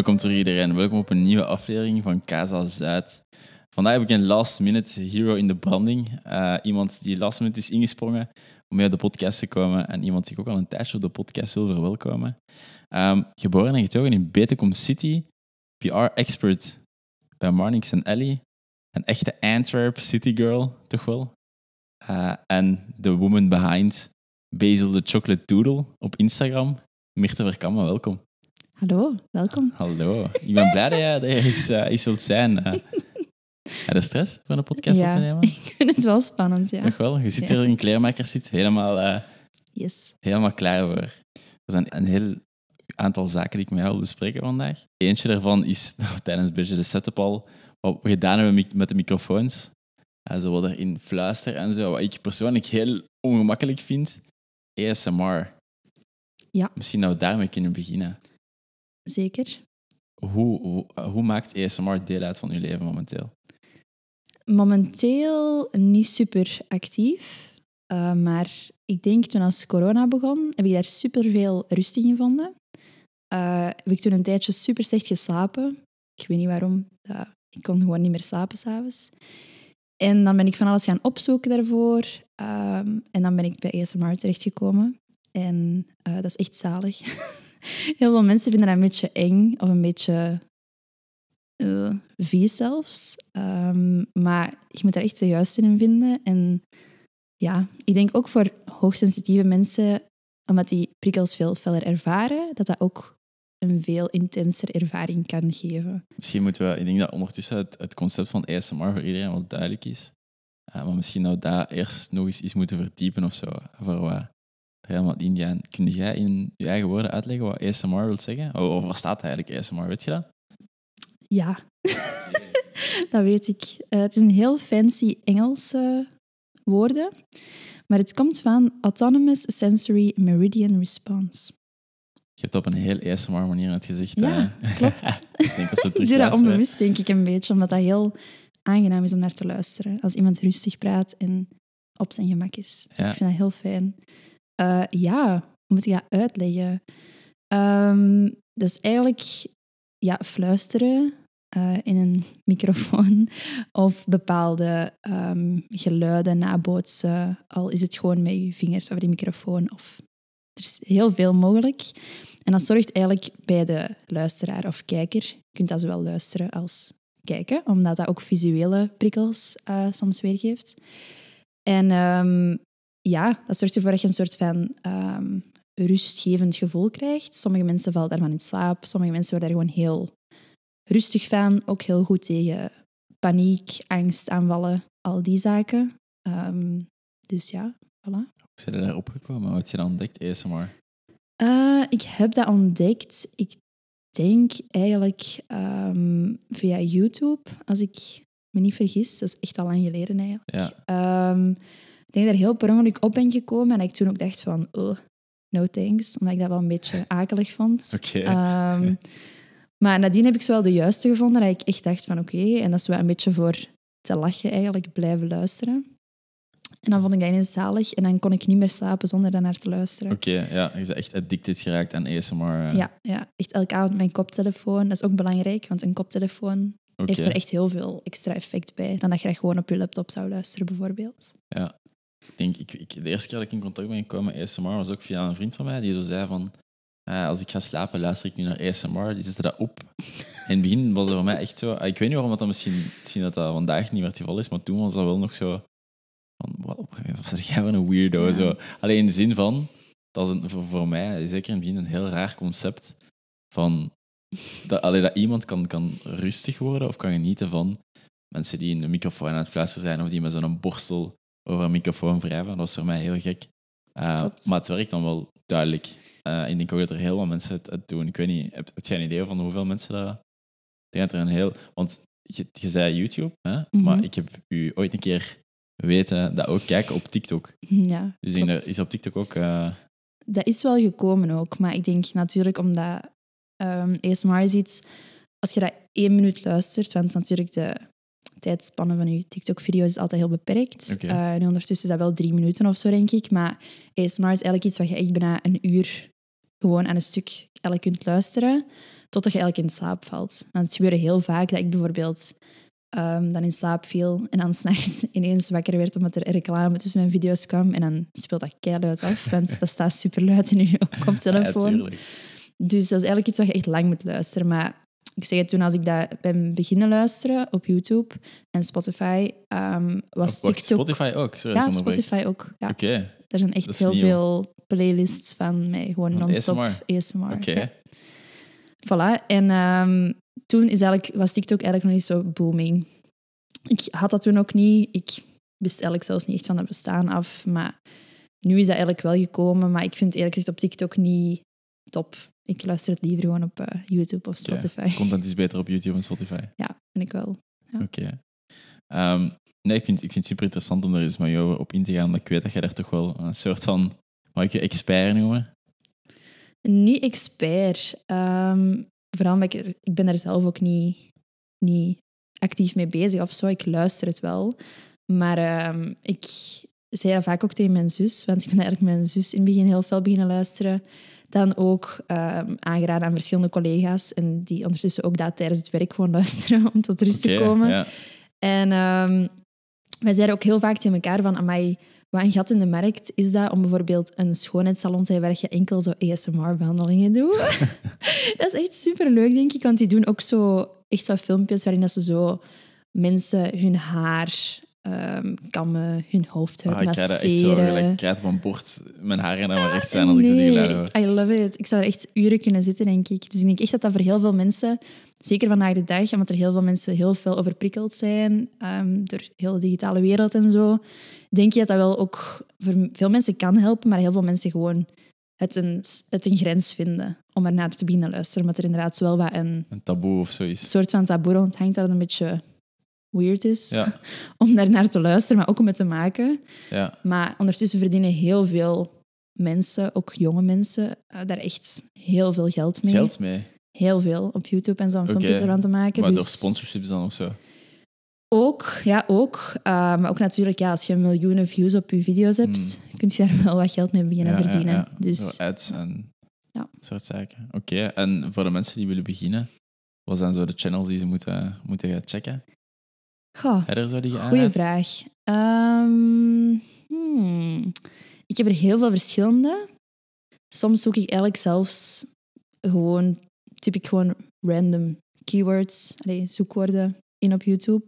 welkom terug iedereen. Welkom op een nieuwe aflevering van Casa Zuid. Vandaag heb ik een last minute hero in de branding. Uh, iemand die last minute is ingesprongen om mee op de podcast te komen en iemand die ik ook al een tijdje op de podcast wil verwelkomen. Um, geboren en getogen in Betecom City, PR-expert bij Marnix en Ellie. Een echte Antwerp City girl, toch wel? Uh, en de woman behind Basil the Chocolate Doodle op Instagram. Mirte Verkammen, welkom. Hallo, welkom. Hallo. Ik ben blij dat je er eens, uh, eens wilt zijn. Uh, heb je stress voor een podcast ja, op te nemen? ik vind het wel spannend, ja. Toch wel? Je zit hier in kleermaker zit helemaal, uh, yes. helemaal klaar voor. Er zijn een heel aantal zaken die ik met jou wil bespreken vandaag. Eentje daarvan is nou, tijdens een beetje de setup al wat we gedaan hebben met de microfoons. zo wat erin fluisteren en zo. Wat ik persoonlijk heel ongemakkelijk vind. ASMR. Ja. Misschien dat we daarmee kunnen beginnen. Zeker. Hoe, hoe, hoe, maakt ASMR deel uit van uw leven momenteel? Momenteel niet super actief. Uh, maar ik denk toen als corona begon, heb ik daar super veel rust in gevonden. Uh, heb ik toen een tijdje super slecht geslapen. Ik weet niet waarom. Uh, ik kon gewoon niet meer slapen s'avonds. En dan ben ik van alles gaan opzoeken daarvoor. en dan ben ik bij ASMR terechtgekomen. En dat is echt zalig. Heel veel mensen vinden dat een beetje eng of een beetje uh, vies zelfs. Um, maar je moet er echt de juiste in vinden. En ja, ik denk ook voor hoogsensitieve mensen, omdat die prikkels veel feller ervaren, dat dat ook een veel intenser ervaring kan geven. Misschien moeten we, ik denk dat ondertussen het, concept van ASMR voor iedereen wel duidelijk is. Uh, maar misschien we dat eerst nog eens iets moeten verdiepen of zo. Voor wat helemaal Indiaan. Kun jij in je eigen woorden uitleggen wat ASMR wil zeggen? Of wat staat eigenlijk ASMR? Weet je dat? Ja, dat weet ik. Uh, het is een heel fancy Engelse woorden, maar het komt van Autonomous Sensory Meridian Response. Je hebt op een heel ASMR manier het gezegd. Ja, klopt. ik denk dat doe dat onbewust, denk ik, een beetje, omdat dat heel aangenaam is om naar te luisteren. Als iemand rustig praat en op zijn gemak is. Dus ja. ik vind dat heel fijn. Uh, ja, hoe moet ik dat uitleggen? Is eigenlijk ja, fluisteren uh, in een microfoon of bepaalde um, geluiden nabootsen, al is het gewoon met je vingers over die microfoon. Of, er is heel veel mogelijk. En dat zorgt eigenlijk bij de luisteraar of kijker, je kunt dat zowel luisteren als kijken, omdat dat ook visuele prikkels uh, soms weergeeft. En um, ja, dat zorgt ervoor dat je een soort van um, rustgevend gevoel krijgt. Sommige mensen vallen daarvan in slaap, sommige mensen worden daar gewoon heel rustig van. Ook heel goed tegen paniek, angst, aanvallen, al die zaken. Um, dus ja, voilà. Hoe zijn je daar opgekomen? Wat heb je dan ontdekt, ASMR? Uh, ik heb dat ontdekt, ik denk eigenlijk um, via YouTube, als ik me niet vergis. Dat is echt al lang geleden eigenlijk. Ja. Um, ik denk dat ik er heel per ongeluk op ben gekomen en ik toen ook dacht van, oh, no thanks, omdat ik dat wel een beetje akelig vond. Okay. Um, maar nadien heb ik zo wel de juiste gevonden, dat ik echt dacht van oké, okay, en dat is wel een beetje voor te lachen eigenlijk, blijven luisteren. En dan vond ik dat ineens zalig en dan kon ik niet meer slapen zonder daarnaar te luisteren. Oké, okay, ja, je bent echt addicted geraakt aan ASMR. Uh. Ja, ja, echt elke avond mijn koptelefoon. Dat is ook belangrijk, want een koptelefoon okay. heeft er echt heel veel extra effect bij dan dat je gewoon op je laptop zou luisteren, bijvoorbeeld. Ja, ik denk, ik, ik, de eerste keer dat ik in contact ben gekomen met ASMR was ook via een vriend van mij die zo zei van uh, als ik ga slapen, luister ik nu naar ASMR. Die zette dat op. In het begin was dat voor mij echt zo... Uh, ik weet niet waarom dat misschien, misschien dat, dat vandaag niet meer het geval is, maar toen was dat wel nog zo... Van, wat, wat zeg jij voor een weirdo? Ja. Zo. Alleen in de zin van... Dat is een, voor, voor, mij, zeker in het begin, een heel raar concept. Van, dat, allee, dat iemand kan, kan rustig worden of kan genieten van mensen die in een microfoon aan het fluisteren zijn of die met zo'n borstel over een microfoon wrijven. Dat was voor mij heel gek. Uh, maar het werkt dan wel duidelijk. Uh, ik denk ook dat er heel wat mensen het, het doen. Ik weet niet, heb, heb jij een idee van hoeveel mensen dat... Ik denk dat er een heel... Want je, je zei YouTube, hè? Mm -hmm. maar ik heb u ooit een keer weten dat ook kijken op TikTok. Ja, Dus in de, is op TikTok ook... Uh... Dat is wel gekomen ook, maar ik denk natuurlijk omdat um, ASMR is iets... Als je dat één minuut luistert, want natuurlijk de tijdspannen van je TikTok-video is altijd heel beperkt. Okay. Uh, nu ondertussen is dat wel drie minuten of zo, denk ik. Maar ASMR is eigenlijk iets wat je echt bijna een uur gewoon aan een stuk eigenlijk kunt luisteren totdat je eigenlijk in slaap valt. Want het gebeurde heel vaak dat ik bijvoorbeeld um, dan in slaap viel en dan s'nachts ineens wakker werd omdat er reclame tussen mijn video's kwam. En dan speelt dat keihard af, want dat staat super luid in je koptelefoon. Ja, dus dat is eigenlijk iets wat je echt lang moet luisteren. Maar ik zeg het toen als ik dat ben beginnen luisteren op YouTube en Spotify, um, was TikTok... Spotify ook? Sorry, ja, Spotify ook. Ja. Oké. Okay. Er zijn echt heel veel playlists van mij, gewoon non-stop ASMR. Oké. Voilà. En um, toen is eigenlijk, was TikTok eigenlijk nog niet zo booming. Ik had dat toen ook niet. Ik wist eigenlijk zelfs niet echt van het bestaan af. Maar nu is dat eigenlijk wel gekomen. Maar ik vind eerlijk gezegd op TikTok niet top. Ik luister het liever gewoon op uh, YouTube of Spotify. Okay. Content is beter op YouTube en Spotify. Ja, vind ik wel. Ja. Oké. Okay. Um, nee, ik vind, ik vind het super interessant om er eens met jou op in te gaan. Ik weet dat je daar toch wel een soort van, mag ik je expert noemen? Niet expert. Um, vooral omdat ik, ik ben daar zelf ook niet, niet actief mee bezig of zo. Ik luister het wel. Maar um, ik zei dat vaak ook tegen mijn zus, want ik ben eigenlijk mijn zus in het begin heel veel beginnen luisteren. Dan ook um, aangeraden aan verschillende collega's en die ondertussen ook dat tijdens het werk gewoon luisteren om tot rust te komen. En um, wij zeiden ook heel vaak tegen elkaar van, amai, wat een gat in de markt is dat om bijvoorbeeld een schoonheidssalon te hebben waar je enkel zo ASMR-behandelingen doet. dat is echt superleuk, denk ik, want die doen ook zo echt zo filmpjes waarin dat ze zo mensen hun haar um, kammen, hun hoofd ah, masseren. Ik krijg op een bord mijn haren maar recht zijn als ik ze die hoor. I love it. Ik zou er echt uren kunnen zitten, denk ik. Dus ik denk echt dat dat voor heel veel mensen, zeker vandaag de dag, omdat er heel veel mensen heel veel overprikkeld zijn um, door heel de digitale wereld en zo, denk je dat dat wel ook voor veel mensen kan helpen, maar heel veel mensen gewoon het een, het een grens vinden om er naar te beginnen luisteren. Omdat er inderdaad wel wat een... Een taboe of zoiets. Een soort van taboe rondhangt dat een beetje weird is ja. om daar naar te luisteren, maar ook om het te maken. Ja. Maar ondertussen verdienen heel veel mensen, ook jonge mensen, uh, daar echt heel veel geld mee. Geld mee? Heel veel op YouTube en zo, okay. filmpjes ervan te maken. Maar dus... door sponsorships dan of zo? Ook, ja, ook. Uh, maar ook natuurlijk, ja, als je miljoenen views op je video's hebt, hmm. kun je daar wel wat geld mee beginnen ja, verdienen. Ja, ja. Dus, ads en ja. soort zaken. Oké, en voor de mensen die willen beginnen, wat zijn zo de channels die ze moeten, moeten checken? Goh, goeie vraag. Um, hmm. Ik heb er heel veel verschillende. Soms zoek ik eigenlijk zelfs gewoon, typ ik gewoon random keywords, allee, zoekwoorden in op YouTube.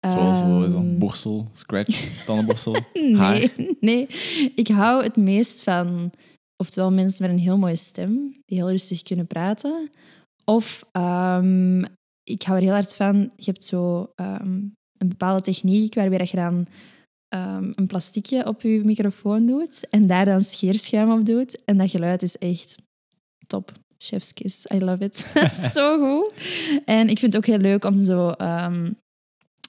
Zoals um, dan borstel, scratch, tandenborstel, nee, nee, ik hou het meest van oftewel mensen met een heel mooie stem, die heel rustig kunnen praten. Of um, ik hou er heel hard van, je hebt zo um, een bepaalde techniek waarbij je dan een plasticje op je microfoon doet en daar dan scheerschuim op doet. En dat geluid is echt top. Chef's kiss. I love it. zo goed. En ik vind het ook heel leuk om zo um,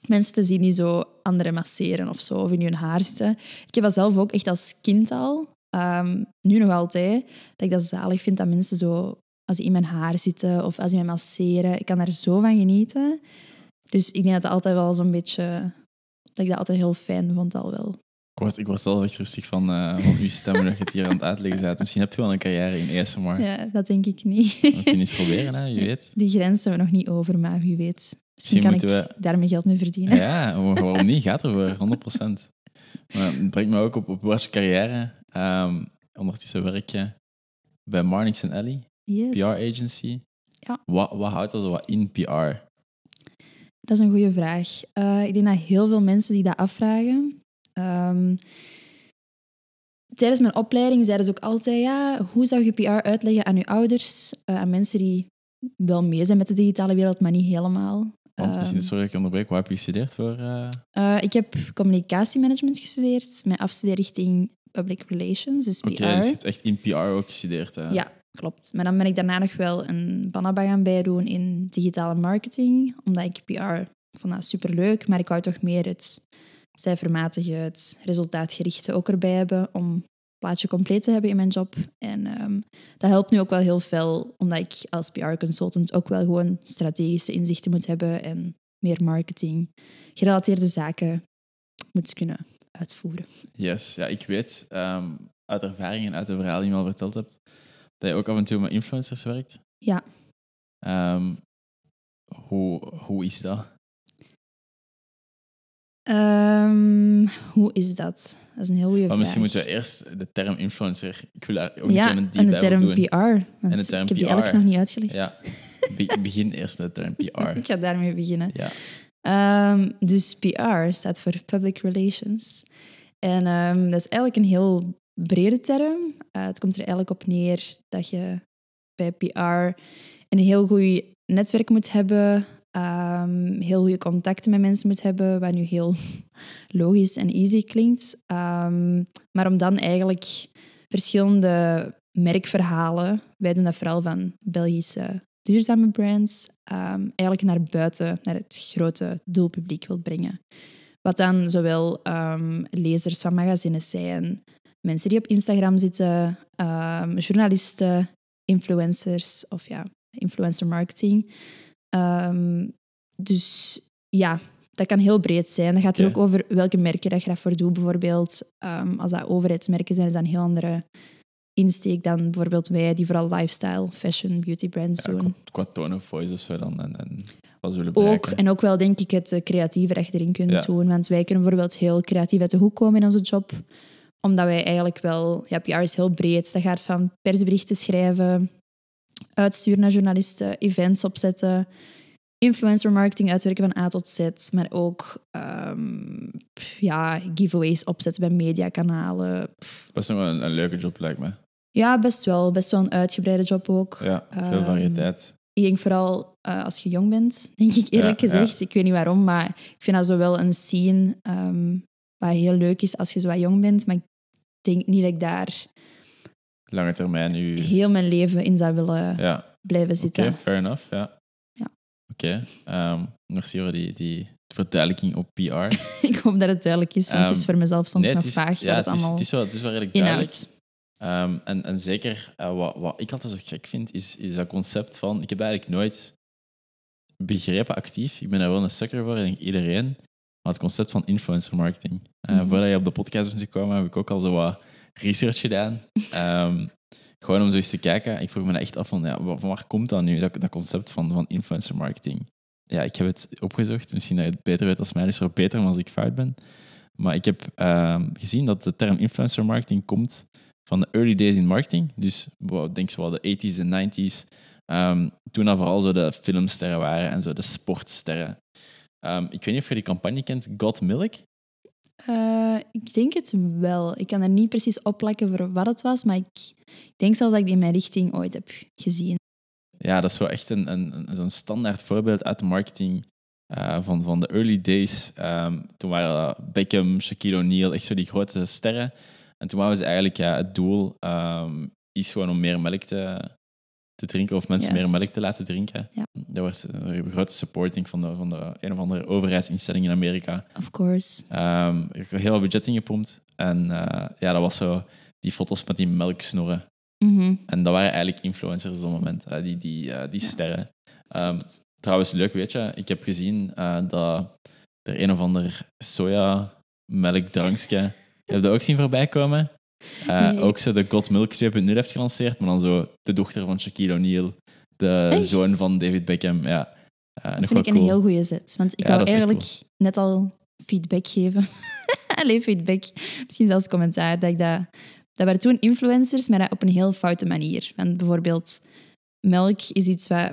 mensen te zien die zo anderen masseren of zo, of in hun haar zitten. Ik heb dat zelf ook echt als kind al, nu nog altijd, dat ik dat zalig vind dat mensen zo, als die in mijn haar zitten of als die mij masseren, ik kan daar zo van genieten. Dus ik denk dat het altijd wel zo'n beetje, dat ik dat altijd heel fijn vond al wel. Ik word, ik word zelf echt rustig van, uh, van uw stem dat je het hier aan het uitleggen bent. Misschien heb je wel een carrière in ASMR. Ja, dat denk ik niet. Dat kun je eens proberen, hè? wie weet. Die grens zijn we nog niet over, maar wie weet. Misschien, kan ik we... daarmee geld mee verdienen. Ja, waarom niet? Gaat er voor, 100%. Maar het brengt me ook op, op je carrière. Um, ondertussen werk je bij Marnix Ellie, yes. PR-agency. Ja. Wat, wat houdt er zo wat in PR? Dat is een goede vraag. Uh, ik denk dat heel veel mensen die dat afvragen, Um, tijdens mijn opleiding zeiden ze ook altijd, ja, hoe zou je PR uitleggen aan je ouders, uh, aan mensen die wel mee zijn met de digitale wereld, maar niet helemaal. Want misschien, um, sorry dat ik onderbreek, wat heb je gestudeerd voor? Uh... Uh, ik heb communicatiemanagement gestudeerd, mijn afstudeerrichting public relations, dus PR. Oké, okay, dus je hebt echt in PR ook gestudeerd. Hè? Ja, klopt. Maar dan ben ik daarna nog wel een banaba gaan bijdoen in digitale marketing, omdat ik PR vond dat superleuk, maar ik wou toch meer het cijfermatige, het resultaatgerichte ook erbij hebben om plaatje compleet te hebben in mijn job. En um, dat helpt nu ook wel heel veel, omdat ik als PR-consultant ook wel gewoon strategische inzichten moet hebben en meer marketing gerelateerde zaken moet kunnen uitvoeren. Yes, ja, ik weet um, uit ervaring en uit de verhalen die je al verteld hebt, dat je ook af en toe met influencers werkt. Ja. Ehm, hoe, hoe is dat? Ehm, hoe is dat? Dat is een heel goede Maar vraag. misschien moeten we eerst de term influencer... Ik wil daar ook ja, een en de term doen. PR. En de term ik heb die PR. eigenlijk nog niet uitgelegd. Ja. Be- begin eerst met de term PR. Ik ga daarmee beginnen. Ja. Ehm, dus PR staat voor Public Relations. En dat is eigenlijk een heel brede term. Eh, het komt er eigenlijk op neer dat je bij PR een heel goed netwerk moet hebben, ehm, heel goede contacten met mensen moet hebben, wat nu heel logisch en easy klinkt. Ehm, maar om dan eigenlijk verschillende merkverhalen, wij doen dat vooral van Belgische duurzame brands, ehm, eigenlijk naar buiten, naar het grote doelpubliek wilt brengen. Wat dan zowel lezers van magazines zijn, mensen die op Instagram zitten, ehm, journalisten, influencers of ja, influencer marketing. Ehm, dus ja, dat kan heel breed zijn. Dat gaat er ook over welke merken dat je daarvoor doet. Bijvoorbeeld, ehm, als dat overheidsmerken zijn, is dat een heel andere insteek dan bijvoorbeeld wij, die vooral lifestyle, fashion, beauty brands Ja, doen. qua, tone of voice of zo dan. En, en wat ze willen Ook, en ook wel denk ik het eh, creatieve dat je erin kunt Ja. doen. Want wij kunnen bijvoorbeeld heel creatief uit de hoek komen in onze job. Omdat wij eigenlijk wel... Ja, PR is heel breed. Dat gaat van persberichten schrijven, uitsturen naar journalisten, events opzetten, influencer marketing uitwerken van A tot Z. Maar ook ehm, ja, giveaways opzetten bij mediakanalen. Is nog wel een, een leuke job, lijkt me. Ja, best wel. Best wel een uitgebreide job ook. Ja, veel Ehm, variëteit. Ik denk vooral eh, als je jong bent, denk ik eerlijk Ja, ja. gezegd. Ik weet niet waarom, maar ik vind dat zo wel een scene ehm, wat heel leuk is als je zo wat jong bent. Maar ik denk niet dat ik daar Lange termijn. U... heel mijn leven in zou willen Ja, blijven oké, zitten. fair enough. Ja. Ja. Oké, ehm, merci voor die, die verduidelijking op PR. ik hoop dat het duidelijk is, want het is Ehm, voor mezelf soms Nee, nog is, vaag ja, het het is, het is wel, het is wel redelijk duidelijk. Ehm, en, en zeker, eh, wat, wat ik altijd zo gek vind, is, is dat concept van... Ik heb eigenlijk nooit begrepen actief. Ik ben daar wel een sucker voor, denk iedereen. Maar het concept van influencer marketing. Eh, Mhm. Voordat je op de podcast bent gekomen, heb ik ook al zo wat research gedaan. Ehm, gewoon om zo eens te kijken. Ik vroeg me echt af van, ja, van waar komt dat nu, dat, dat concept van, van influencer marketing? Ja, ik heb het opgezocht. Misschien dat je het beter weet als mij, dus ook beter dan als ik fout ben. Maar ik heb ehm, gezien dat de term influencer marketing komt van de early days in marketing. Dus ik denk zo wel de 80s en 90s. Ehm, toen dat vooral zo de filmsterren waren en zo de sportsterren. Ehm, ik weet niet of je die campagne kent, Got Milk. Eh, ik denk het wel. Ik kan er niet precies opplakken voor wat het was, maar ik, ik denk zelfs dat ik die in mijn richting ooit heb gezien. Ja, dat is zo echt een, een, zo'n standaard voorbeeld uit de marketing eh, van, van de early days. Ehm, toen waren Beckham, Shaquille O'Neal, echt zo die grote sterren. En toen waren ze eigenlijk, ja, het doel ehm, is gewoon om meer melk te, te drinken of mensen meer melk te laten drinken. Ja. Dat was een grote supporting van de, van de een of andere overheidsinstelling in Amerika. Of course. Is heel veel budget ingepompt. En eh, ja, dat was zo die foto's met die melksnorren. Mhm. En dat waren eigenlijk influencers op dat moment, eh, die, die, eh, die Ja. sterren. Ehm, trouwens, leuk weet je, ik heb gezien dat er een of ander soja-melkdrankje... Je hebt dat ook zien voorbij komen? Eh, Nee. Ook zo de God Milk 2.0 heeft gelanceerd, maar dan zo de dochter van Shaquille O'Neal, de Echt? zoon van David Beckham. Ja, Eh, Dat wel vind ik een cool. heel goede zet. Want ik Ja, wou eigenlijk net al feedback geven. Allee, feedback. Misschien zelfs commentaar. Dat, ik dat, dat waren toen influencers, maar dat op een heel foute manier. Want bijvoorbeeld, melk is iets wat...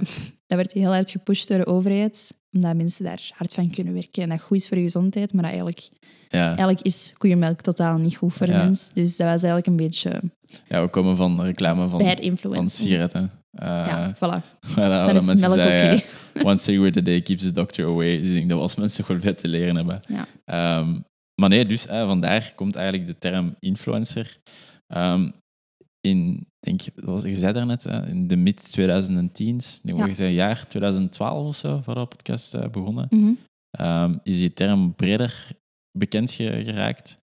Dat werd heel hard gepusht door de overheid, omdat mensen daar hard van kunnen werken en dat goed is voor je gezondheid. Maar dat eigenlijk, Ja. eigenlijk is koeienmelk totaal niet goed voor de Ja. mens. Dus dat was eigenlijk een beetje ja, we komen van reclame van, van sigaretten. Eh, ja, voilà. Dan is mensen melk oké. zeiden, One cigarette a day keeps the doctor away. Dus ik denk dat we als mensen wel veel te leren hebben. Ja. Ehm, maar nee, dus hè, vandaar komt eigenlijk de term influencer. Ehm, in, denk, je zei daarnet, in de mid-2010s, nu Ja. je zei jaar 2012 of zo, voor de podcast eh, begonnen, Mhm. ehm, is die term breder bekend ge- geraakt.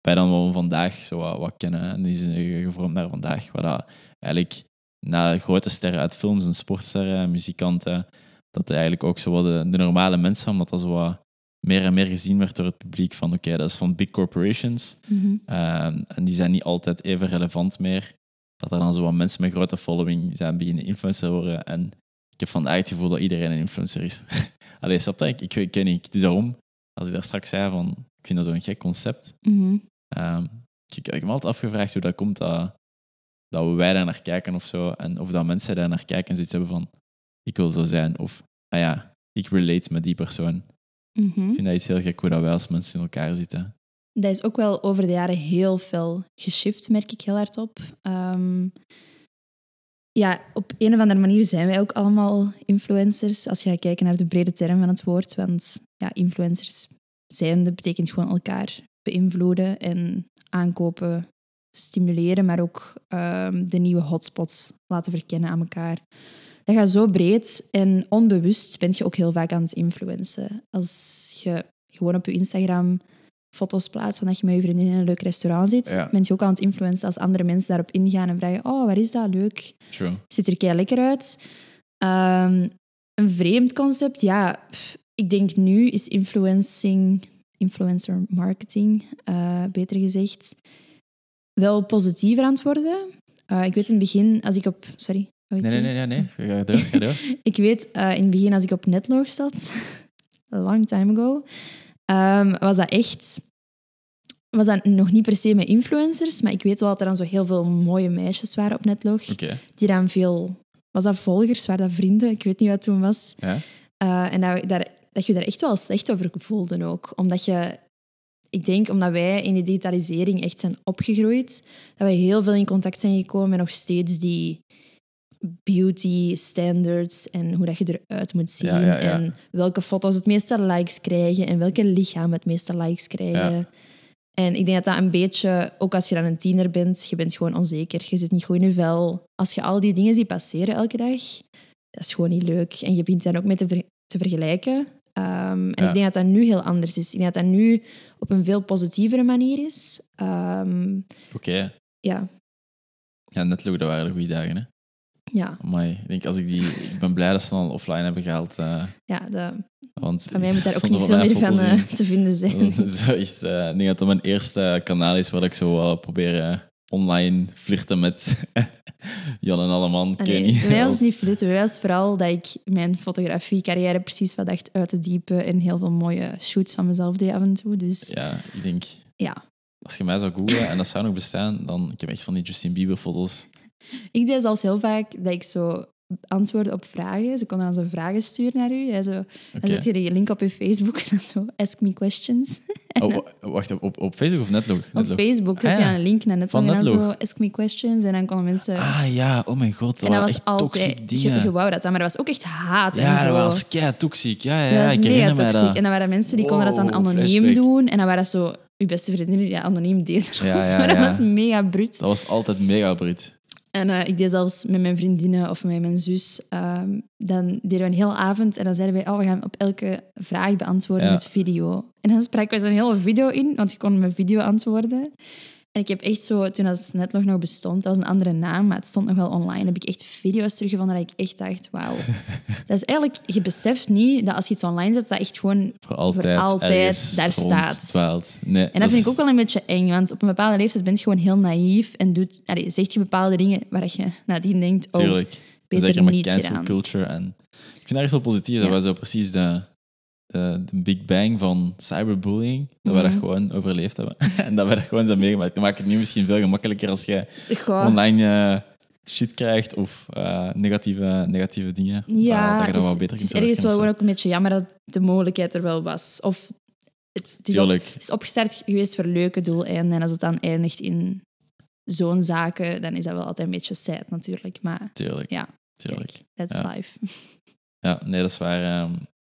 Bij dan wat we vandaag zo wat, wat kennen. En die is eh, gevormd naar vandaag, waar dat eigenlijk na grote sterren uit films en sportsterren, muzikanten, dat er eigenlijk ook zo wat de, de normale mensen, omdat dat zo wat meer en meer gezien werd door het publiek van oké, dat is van big corporations. Mhm. Ehm, en die zijn niet altijd even relevant meer. Dat er dan zo wat mensen met grote following zijn beginnen influencer worden. En ik heb vandaag het gevoel dat iedereen een influencer is. Allee, snap dat? Ik, ik, ik ken niet. Dus daarom, als ik daar straks zei van, ik vind dat zo'n gek concept. Mhm. Ehm, ik, ik heb me altijd afgevraagd hoe dat komt dat, dat wij daar naar kijken of zo. En of dat mensen daar naar kijken en zoiets hebben van, ik wil zo zijn. Of, ah ja, ik relate met die persoon. Mhm. Ik vind dat iets heel gek hoe dat wij als mensen in elkaar zitten. Dat is ook wel over de jaren heel veel geshift, merk ik heel hard op. Ehm, ja, op een of andere manier zijn wij ook allemaal influencers. Als je gaat kijken naar de brede term van het woord. Want ja, influencers zijn, dat betekent gewoon elkaar beïnvloeden en aankopen, stimuleren, maar ook ehm, de nieuwe hotspots laten verkennen aan elkaar. Dat gaat zo breed en onbewust ben je ook heel vaak aan het influencen. Als je gewoon op je Instagram foto's plaatst van dat je met je vriendin in een leuk restaurant zit, Ja. ben je ook aan het influencen als andere mensen daarop ingaan en vragen oh, waar is dat? Leuk. True. Ziet er kei lekker uit. Ehm, een vreemd concept, ja. pff, Ik denk nu is influencing, influencer marketing, eh, beter gezegd, wel positiever aan het worden. Eh, ik weet in het begin, als ik op... Sorry. Nee, nee, nee, nee, nee. Ga door, ga door. Ik weet eh, in het begin, als ik op Netlog zat, a long time ago, ehm, was dat echt... Was dat nog niet per se met influencers, maar ik weet wel dat er dan zo heel veel mooie meisjes waren op Netlog die dan veel... Was dat volgers? Waren dat vrienden? Ik weet niet wat toen was. ja. Eh, en dat, dat, dat je daar echt wel slecht over voelde ook. Omdat je... Ik denk, omdat wij in de digitalisering echt zijn opgegroeid, dat wij heel veel in contact zijn gekomen met nog steeds die beauty standards en hoe dat je eruit moet zien. Ja, ja, ja. En welke foto's het meeste likes krijgen en welke lichaam het meeste likes krijgen. En ik denk dat dat een beetje, ook als je dan een tiener bent, je bent gewoon onzeker. Je zit niet goed in je vel. Als je al die dingen ziet passeren elke dag, dat is gewoon niet leuk. En je begint daar ook mee te, ver- te vergelijken. Ehm, en ik denk dat dat nu heel anders is. Ik denk dat dat nu op een veel positievere manier is. Ehm, Oké. ja, Ja, Netlog, dat waren de goede dagen, hè. Ja, Amai, ik denk als ik die... Ik ben blij dat ze dan offline hebben gehaald. eh, ja de, want van mij moet daar ook niet veel meer van eh, te vinden zijn. Is eh, ik denk dat dat mijn eerste kanaal is waar ik zo probeer online flirten met Jan en Alleman. Ah, nee, niet. bij mij was het niet flirten. Mij was vooral dat ik mijn fotografie-carrière precies wat dacht uit te diepen en heel veel mooie shoots van mezelf deed af en toe. Dus Ja, ik denk, ja, als je mij zou googlen en dat zou nog bestaan, dan ik heb echt van die Justin Bieber foto's. Ik deed zelfs heel vaak dat ik zo antwoordde op vragen. Ze konden dan zo vragen sturen naar u. Hè, zo, Oké. Dan zet je die link op je Facebook en dan zo, ask me questions. Oh, wa- wacht, op, op Facebook of Netlog? Op. Facebook zet Ah, je ja. een link naar Netlog Van en dan zo, Netlog. ask me questions. En dan konden mensen... Ah ja, oh mijn god, dat, en dat was altijd... Je, je wou dat dan, maar dat was ook echt haat en ja, zo. dat was kei toxic. Ja, ja, dat ja ik mega herinner dat. En dan waren mensen die konden dat dan anoniem doen. En dan waren dat zo... Je beste vriendin die dat anoniem deed. Ja, zo. ja, Dat ja. was mega bruut. Dat was altijd mega bruut. En eh, ik deed zelfs met mijn vriendinnen of met mijn zus, ehm, dan deden we een hele avond en dan zeiden wij, oh, we gaan op elke vraag beantwoorden Ja. met video. En dan spraken we zo'n hele video in, want je kon met video antwoorden. En ik heb echt zo, toen dat net nog nog bestond, dat was een andere naam, maar het stond nog wel online, heb ik echt video's teruggevonden dat ik echt dacht, wauw. dat is eigenlijk, je beseft niet dat als je iets online zet, dat echt gewoon... Voor altijd, daar staat. Nee, En dat vind ik ook wel een beetje eng, want op een bepaalde leeftijd ben je gewoon heel naïef en doet, allee, zegt je bepaalde dingen waar je nadien denkt, oh, Tuurlijk. beter Zeker met niet gedaan. culture. En ik vind ergens wel positief Ja. dat wij zo precies de, de, de big bang van cyberbullying, dat Mhm. dat gewoon overleefd hebben. en dat wij dat gewoon zijn meegemaakt. Dat maakt het nu misschien veel gemakkelijker als je Goh. online eh, shit krijgt of eh, negatieve, negatieve dingen. Ja, dat je het dat is, wel beter het is ergens wel gewoon ook een beetje jammer dat de mogelijkheid er wel was. Of het, het, is, op, het is opgestart geweest voor leuke doeleinden. En als het dan eindigt in zo'n zaken, dan is dat wel altijd een beetje sad natuurlijk. Maar tuurlijk. ja, tuurlijk. kijk, that's Ja. life. Ja, nee, dat is waar. ehm,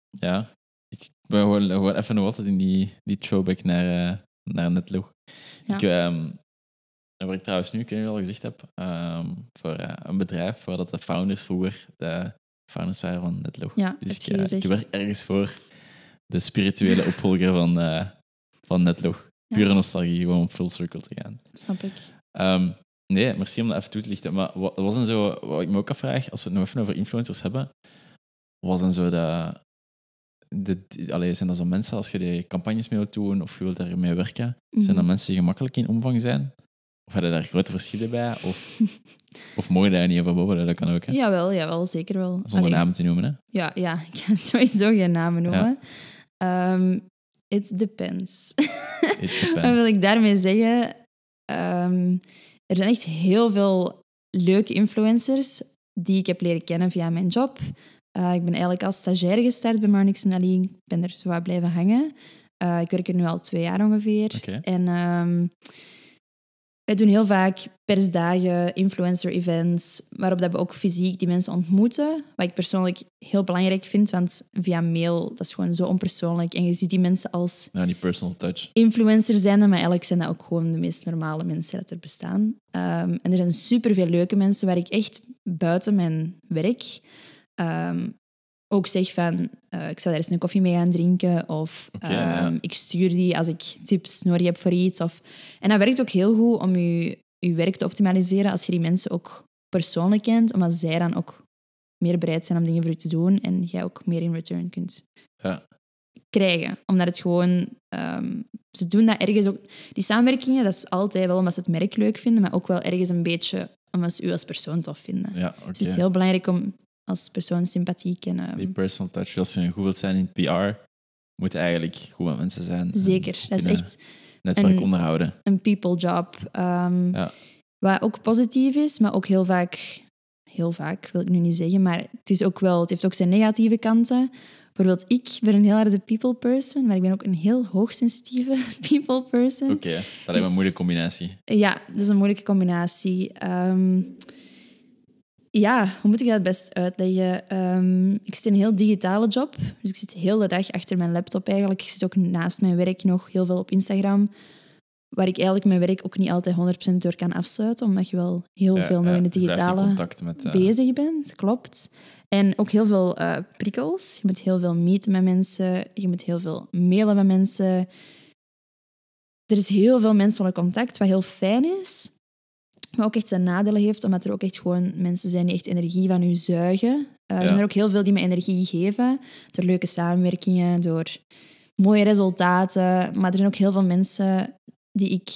ja, ben gewoon, gewoon even nog altijd in die, die throwback naar, eh naar Netlog. Ja. Ik, ehm, waar ik trouwens nu, ik al gezegd heb, ehm, voor eh, een bedrijf waar dat de founders vroeger de founders waren van Netlog. Ja, dus ik, gezegd. ik werk ergens voor de spirituele opvolger van, eh, van Netlog. Ja. Pure nostalgie, gewoon om full circle te gaan. Snap ik. Ehm, nee, merci om dat even toe te lichten. Maar wat wat was dan zo, wat ik me ook afvraag, als we het nog even over influencers hebben, wat was dan zo de, de, allee, zijn dat zo mensen, als je die campagnes mee wilt doen of je wilt daarmee werken, zijn dat Mhm. mensen die gemakkelijk in omvang zijn? Of hadden daar grote verschillen bij? Of, of mogen daar niet over babbelen? Dat kan ook, hè? Jawel, jawel, zeker wel. Zonder Allee, namen te noemen, hè? Ja, ja, ik ga sowieso geen namen noemen. Ehm, it depends. It Wat wil ik daarmee zeggen? Ehm, er zijn echt heel veel leuke influencers die ik heb leren kennen via mijn job. Eh, ik ben eigenlijk als stagiair gestart bij Marnix en Ali. Ik ben er zo wat blijven hangen. Eh, ik werk er nu al twee jaar ongeveer. En ehm, wij doen heel vaak persdagen, influencer-events, waarop dat we ook fysiek die mensen ontmoeten. Wat ik persoonlijk heel belangrijk vind, want via mail, dat is gewoon zo onpersoonlijk. En je ziet die mensen als Nou, die personal touch. influencer zijn, maar eigenlijk zijn dat ook gewoon de meest normale mensen dat er bestaan. Ehm, en er zijn superveel leuke mensen waar ik echt buiten mijn werk ehm, ook zeg van, eh, ik zou daar eens een koffie mee gaan drinken of ehm, ja. ik stuur die als ik tips nodig heb voor iets. Of... En dat werkt ook heel goed om je, je werk te optimaliseren als je die mensen ook persoonlijk kent, omdat zij dan ook meer bereid zijn om dingen voor je te doen en jij ook meer in return kunt Ja. krijgen. Omdat het gewoon... ehm, ze doen dat ergens ook... Die samenwerkingen, dat is altijd wel omdat ze het merk leuk vinden, maar ook wel ergens een beetje omdat ze u als persoon tof vinden. Ja. Dus het is heel belangrijk om als persoon sympathiek en... ehm, Die personal touch. Als je goed wilt zijn in PR, moet je eigenlijk goed met mensen zijn. zeker. Dat is echt Netwerk een- onderhouden. een people job. ehm, Ja. Wat ook positief is, maar ook heel vaak... Heel vaak, wil ik nu niet zeggen, maar het, is ook wel, het heeft ook zijn negatieve kanten. Bijvoorbeeld, ik ben een heel harde people person, maar ik ben ook een heel hoogsensitieve people person. Oké, dat lijkt me Dus- een moeilijke combinatie. Ja, dat is een moeilijke combinatie. Ehm, ja, hoe moet ik dat het best uitleggen? Ehm, ik zit in een heel digitale job. Dus ik zit heel de dag achter mijn laptop eigenlijk. Ik zit ook naast mijn werk nog heel veel op Instagram. Waar ik eigenlijk mijn werk ook niet altijd 100% door kan afsluiten. Omdat je wel heel Ja, veel nog ja, in het digitale met... eh, bezig bent. Klopt. En ook heel veel eh, prikkels. Je moet heel veel meeten met mensen. Je moet heel veel mailen met mensen. Er is heel veel menselijk contact, wat heel fijn is. Maar ook echt zijn nadelen heeft, omdat er ook echt gewoon mensen zijn die echt energie van u zuigen. Eh, Er zijn er ook heel veel die me energie geven. Door leuke samenwerkingen, door mooie resultaten. Maar er zijn ook heel veel mensen die ik...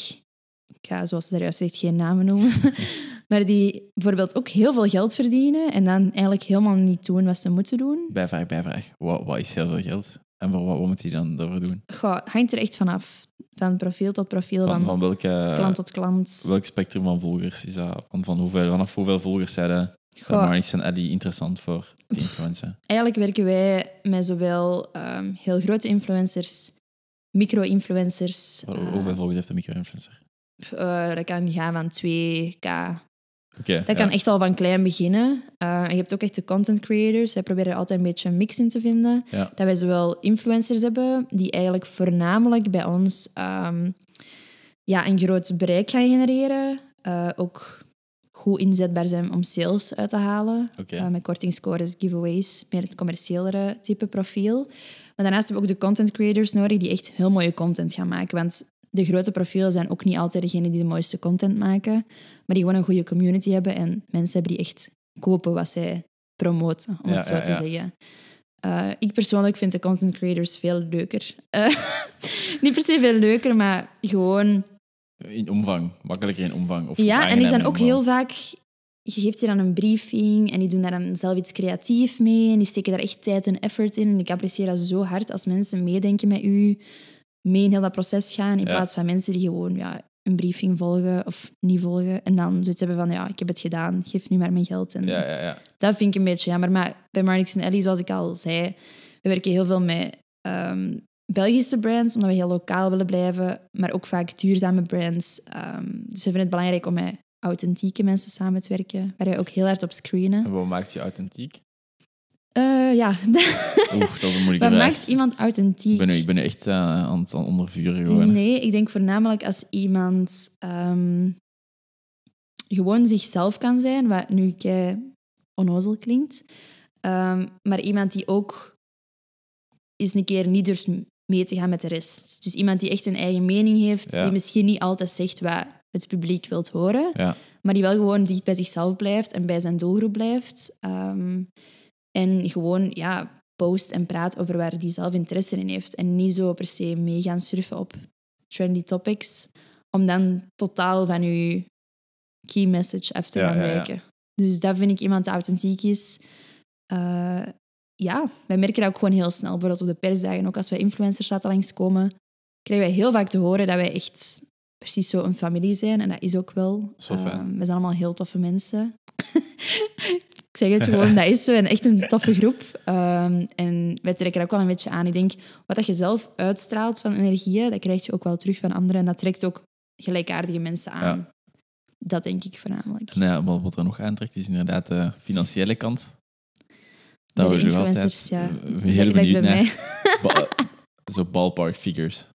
Ik ga, zoals ze daar juist zegt, geen namen noemen. maar die bijvoorbeeld ook heel veel geld verdienen en dan eigenlijk helemaal niet doen wat ze moeten doen. Bijvraag, bijvraag. Wat, wat is heel veel geld? En voor wat, wat moet hij dan daarvoor doen? Goh, hangt er echt vanaf. Van profiel tot profiel, van, Van, van welke, klant tot klant. welk spectrum van volgers is dat? Van, van hoeveel, vanaf hoeveel volgers zijn de Goh, Marnix en Ellie interessant voor die influencer? Eigenlijk werken wij met zowel ehm, heel grote influencers, micro-influencers. Hoe- eh, Hoeveel volgers heeft een micro-influencer? eh, dat kan gaan van 2k. Dat kan echt al van klein beginnen. Eh, en je hebt ook echt de content creators. Wij proberen er altijd een beetje een mix in te vinden. Ja. Dat wij zowel influencers hebben die eigenlijk voornamelijk bij ons ehm, ja, een groot bereik gaan genereren. Eh, ook goed inzetbaar zijn om sales uit te halen. Eh, met kortingscores, giveaways, meer het commerciëlere type profiel. Maar daarnaast hebben we ook de content creators nodig die echt heel mooie content gaan maken. Want de grote profielen zijn ook niet altijd degene die de mooiste content maken, maar die gewoon een goede community hebben en mensen hebben die echt kopen wat zij promoten, om Ja, het zo ja, te ja. zeggen. Eh, ik persoonlijk vind de content creators veel leuker. Eh, niet per se veel leuker, maar gewoon In omvang, makkelijker in omvang. Of ja, en die zijn ook omvang. heel vaak... Je geeft ze dan een briefing en die doen daar dan zelf iets creatief mee. En die steken daar echt tijd en effort in. En ik apprecieer dat zo hard als mensen meedenken met u, mee in heel dat proces gaan, in Ja. plaats van mensen die gewoon ja, een briefing volgen of niet volgen. En dan zoiets hebben van, ja, ik heb het gedaan, geef nu maar mijn geld. En Ja, ja, ja. dat vind ik een beetje jammer. Maar bij Marnix en Ellie, zoals ik al zei, we werken heel veel met ehm, Belgische brands, omdat we heel lokaal willen blijven, maar ook vaak duurzame brands. Ehm, dus we vinden het belangrijk om met authentieke mensen samen te werken, waar wij ook heel hard op screenen. En wat maakt je authentiek? Eh, ja, Oeh, dat is een moeilijke wat maakt iemand Ik authentiek? ben, nu- ik ben echt eh, aan het ondervuren gewoon. Nee, ik denk voornamelijk als iemand ehm, gewoon zichzelf kan zijn, wat nu kei onnozel klinkt. Ehm, maar iemand die ook eens een keer niet durft mee te gaan met de rest. Dus iemand die echt een eigen mening heeft, Ja. die misschien niet altijd zegt wat het publiek wilt horen, Ja. maar die wel gewoon dicht bij zichzelf blijft en bij zijn doelgroep blijft. Ehm, en gewoon ja, post en praat over waar die zelf interesse in heeft. En niet zo per se mee gaan surfen op trendy topics, om dan totaal van je key message af te Ja, gaan ja, ja. wijken. Dus dat vind ik iemand die authentiek is. Eh, ja, wij merken dat ook gewoon heel snel. Bijvoorbeeld op de persdagen, ook als wij influencers laten langskomen, krijgen wij heel vaak te horen dat wij echt precies zo een familie zijn. En dat is ook wel. Zo. Ehm, we zijn allemaal heel toffe mensen. ik zeg het gewoon, dat is zo. En echt een toffe groep. Ehm, en wij trekken dat ook wel een beetje aan. Ik denk, wat dat je zelf uitstraalt van energieën, dat krijg je ook wel terug van anderen. En dat trekt ook gelijkaardige mensen aan. Dat denk ik voornamelijk. En ja, wat, er nog aantrekt is inderdaad de financiële kant. Daar de nog influencers, ja. altijd eh, Ik heel benieuwd bij naar. mij. Ba- zo ballpark figures.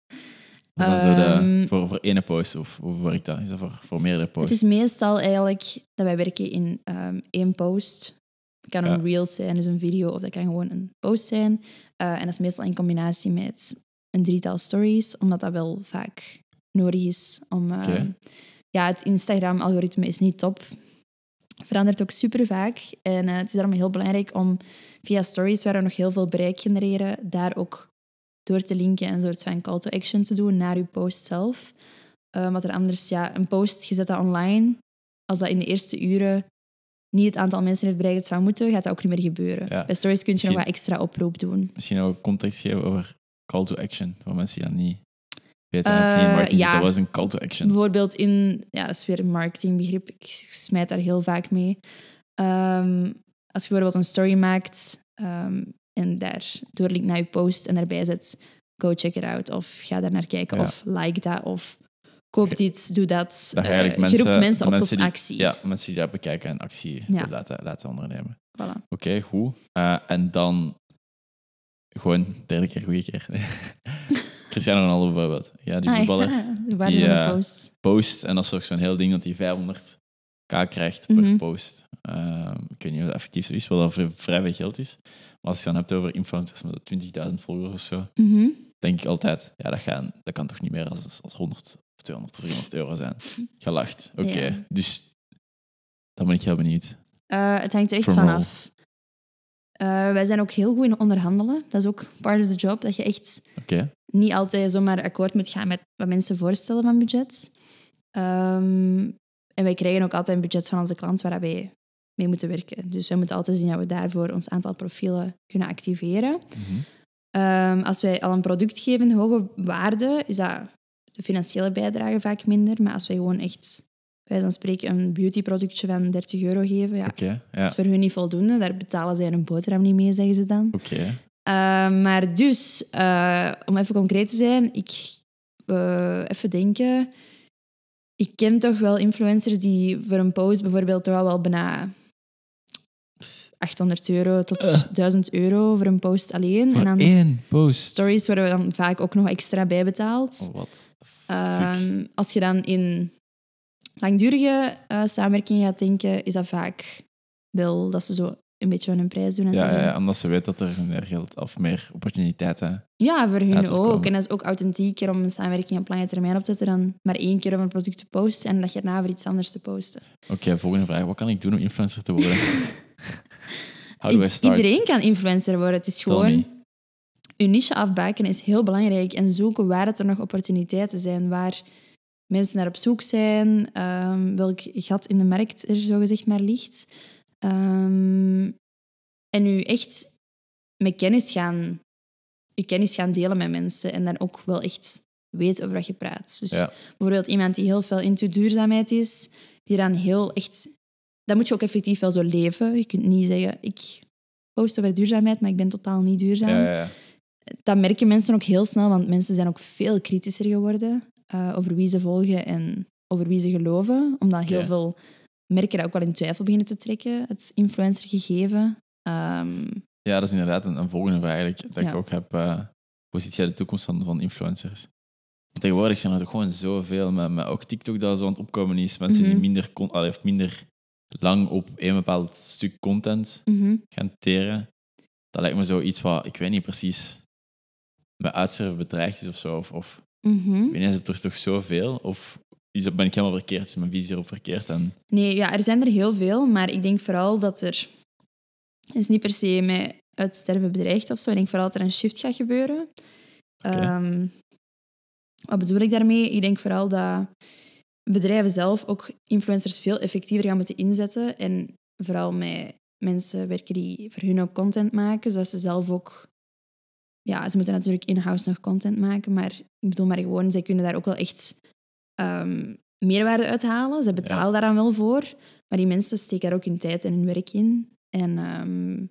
Dat is dan zo de, Ehm, voor, voor ene post, of hoe werkt dat? Is dat voor, voor meerdere Het posts? is meestal eigenlijk dat wij werken in ehm, één post. Het kan Ja. een reel zijn, dus een video, of dat kan gewoon een post zijn. Eh, en dat is meestal in combinatie met een drietal stories, omdat dat wel vaak nodig is om... ehm. Ja, het Instagram-algoritme is niet top. Verandert ook super vaak. En eh, het is daarom heel belangrijk om via stories, waar we nog heel veel bereik genereren, daar ook door te linken en een soort van call to action te doen naar je post zelf. Uh, wat er anders, ja, een post, je zet dat online. Als dat in de eerste uren niet het aantal mensen heeft bereikt dat zou moeten, gaat dat ook niet meer gebeuren. Ja. Bij stories kun je nog wat extra oproep doen. Misschien ook context geven over call to action, voor mensen die dat niet weten. Eh, of niet in marketing ja. wat is een call to action? Bijvoorbeeld in, ja, dat is weer een marketingbegrip, ik smijt daar heel vaak mee. Ehm, als je bijvoorbeeld een story maakt ehm, en daar doorlinkt naar je post en daarbij zet go check it out of ga daar naar kijken Ja. of like dat of koop dit, doe dat. Dat je Eh, mensen, roept mensen op mensen tot die, actie. Ja, mensen die dat bekijken en actie Ja. laten, laten ondernemen. Voilà. Oké, goed. Eh, en dan gewoon derde keer, goede keer. Cristiano Ronaldo bijvoorbeeld. Ja, die Ah, voetballer. ja, Die, van de eh, post. Post, en dat is ook zo'n heel ding dat hij 500k krijgt per Mhm. post. Ehm, ik weet niet of dat effectief zo is, wel dat vrij, vrij veel geld is. Maar als je het dan hebt over influencers met 20.000 volgers of zo, Mhm. denk ik altijd, ja, dat, gaan, dat kan toch niet meer als, als 100 of 200 of 300 euro zijn. Gelacht. Oké, Ja. dus dan ben ik heel benieuwd. Eh, het hangt er echt vanaf. Eh, wij zijn ook heel goed in onderhandelen. Dat is ook part of the job, dat je echt niet altijd zomaar akkoord moet gaan met wat mensen voorstellen van budget. Ehm, en wij krijgen ook altijd een budget van onze klant waar wij mee moeten werken. Dus wij moeten altijd zien dat we daarvoor ons aantal profielen kunnen activeren. Mhm. Ehm, als wij al een product geven, hoge waarde, is dat de financiële bijdrage vaak minder. Maar als wij gewoon echt, wij dan spreken, een beautyproductje van 30 euro geven, ja, dat is voor hun niet voldoende. Daar betalen zij een boterham niet mee, zeggen ze dan. oké. Uh, maar dus, uh, om even concreet te zijn, ik uh, even denken. Ik ken toch wel influencers die voor een post bijvoorbeeld toch wel bijna 800 euro tot Uh. 1000 euro voor een post alleen. Voor en dan één post. stories worden we dan vaak ook nog extra bijbetaald. Oh? Um, als je dan in langdurige uh, samenwerking gaat denken, is dat vaak wel dat ze zo een beetje hun prijs doen. En ja, zeggen, ja, omdat ze weet dat er meer geld of meer opportuniteiten Ja, voor hun ook. En dat is ook authentieker om een samenwerking op lange termijn op te zetten dan maar één keer over een product te posten en dat je erna voor iets anders te posten. Oké, volgende vraag. Wat kan ik doen om influencer te worden? How do I start? Iedereen kan influencer worden. Het is Tell gewoon... me. Je niche afbakenen is heel belangrijk en zoeken waar het er nog opportuniteiten zijn, waar mensen naar op zoek zijn, ehm, welk gat in de markt er zogezegd maar ligt. Ehm, en u echt met kennis gaan, je kennis gaan delen met mensen en dan ook wel echt weten over wat je praat. Dus Ja. bijvoorbeeld iemand die heel veel into duurzaamheid is, die dan heel echt... Dat moet je ook effectief wel zo leven. Je kunt niet zeggen, ik post over duurzaamheid, maar ik ben totaal niet duurzaam Ja, ja, ja. dat merken mensen ook heel snel, want mensen zijn ook veel kritischer geworden eh, over wie ze volgen en over wie ze geloven. Omdat heel veel merken dat ook wel in twijfel beginnen te trekken, het influencer-gegeven. Ehm, Ja, dat is inderdaad een, een volgende vraag eigenlijk, dat Ja. ik ook heb. eh hoe ziet jij de toekomst van, van influencers? Tegenwoordig zijn er toch gewoon zoveel, met, met ook TikTok dat zo aan het opkomen is. Mensen Mhm. die minder, con- allee, of minder lang op een bepaald stuk content mhm. gaan teren. Dat lijkt me zoiets wat, ik weet niet precies, met uitsterven bedreigd is of zo. Of, of Mhm. ik weet niet, is het toch, toch zoveel? Of is het, ben ik helemaal verkeerd? Is mijn visie erop verkeerd? En, Nee, ja, er zijn er heel veel, maar ik denk vooral dat er... Het is niet per se met uitsterven bedreigd of zo. Ik denk vooral dat er een shift gaat gebeuren. Ehm, Wat bedoel ik daarmee? Ik denk vooral dat bedrijven zelf ook influencers veel effectiever gaan moeten inzetten. En vooral met mensen werken die voor hun ook content maken, zodat ze zelf ook... Ja, ze moeten natuurlijk in-house nog content maken, maar ik bedoel maar gewoon, zij kunnen daar ook wel echt um, meerwaarde uithalen. Ze betalen ja. daar dan wel voor, maar die mensen steken daar ook hun tijd en hun werk in. En um,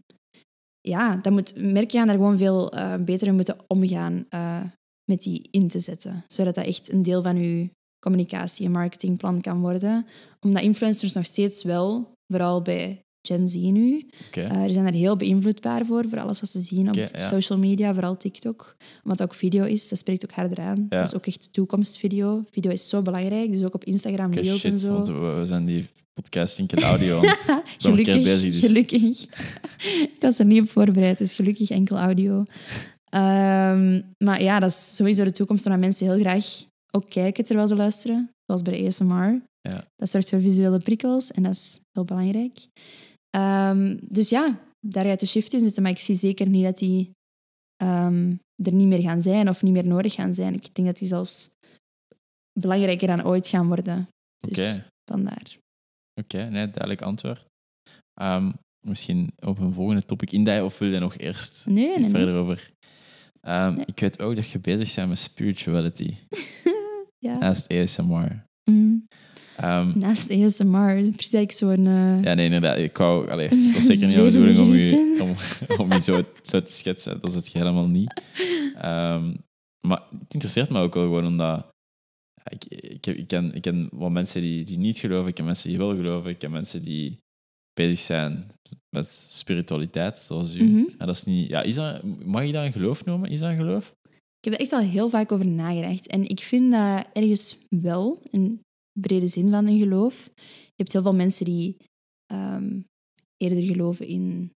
ja, dan moet merken gaan daar gewoon veel uh, beter in moeten omgaan uh, met die in te zetten. Zodat dat echt een deel van uw communicatie- en marketingplan kan worden. Omdat influencers nog steeds wel, vooral bij Gen Z nu, okay. uh, die zijn daar heel beïnvloedbaar voor, voor alles wat ze zien op ja. social media, vooral TikTok. Omdat het ook video is, dat spreekt ook harder aan. Ja. Dat is ook echt toekomstvideo. Video is zo belangrijk, dus ook op Instagram, Reels en zo. want we, zijn die podcast enkel audio gelukkig, bezig. Dus. gelukkig. ik was er niet op voorbereid, dus gelukkig enkel audio. Ehm, maar ja, dat is sowieso de toekomst waar mensen heel graag ook kijken terwijl ze luisteren. Zoals bij de ASMR. Ja. Dat zorgt voor visuele prikkels en dat is heel belangrijk. Ehm, dus ja, daar gaat de shift in zitten. Maar ik zie zeker niet dat die ehm, er niet meer gaan zijn of niet meer nodig gaan zijn. Ik denk dat die zelfs belangrijker dan ooit gaan worden. Dus vandaar. oké, nee, duidelijk antwoord. Ehm, misschien op een volgende topic in of wil je nog eerst Nee, nee, nee. verder over? Ik weet ook dat je bezig bent met spirituality ja. naast ASMR. Mm. Ehm, Naast ASMR is precies eigenlijk zo'n... eh, ja, nee, inderdaad. Ik wou, allee, het was zeker niet de bedoeling om je, om, om je zo, zo te schetsen. Dat is het helemaal niet. Ehm, maar het interesseert me ook wel gewoon omdat ik, ik, heb, ik, ken, ik ken wat mensen die, die niet geloven, ik ken mensen die wel geloven, ik ken mensen die bezig zijn met spiritualiteit, zoals u. Mhm. En dat is niet, ja, is dat, mag je dat een geloof noemen? Is dat een geloof? Ik heb er echt al heel vaak over nagedacht. En ik vind dat ergens wel brede zin van een geloof. Je hebt heel veel mensen die ehm, eerder geloven in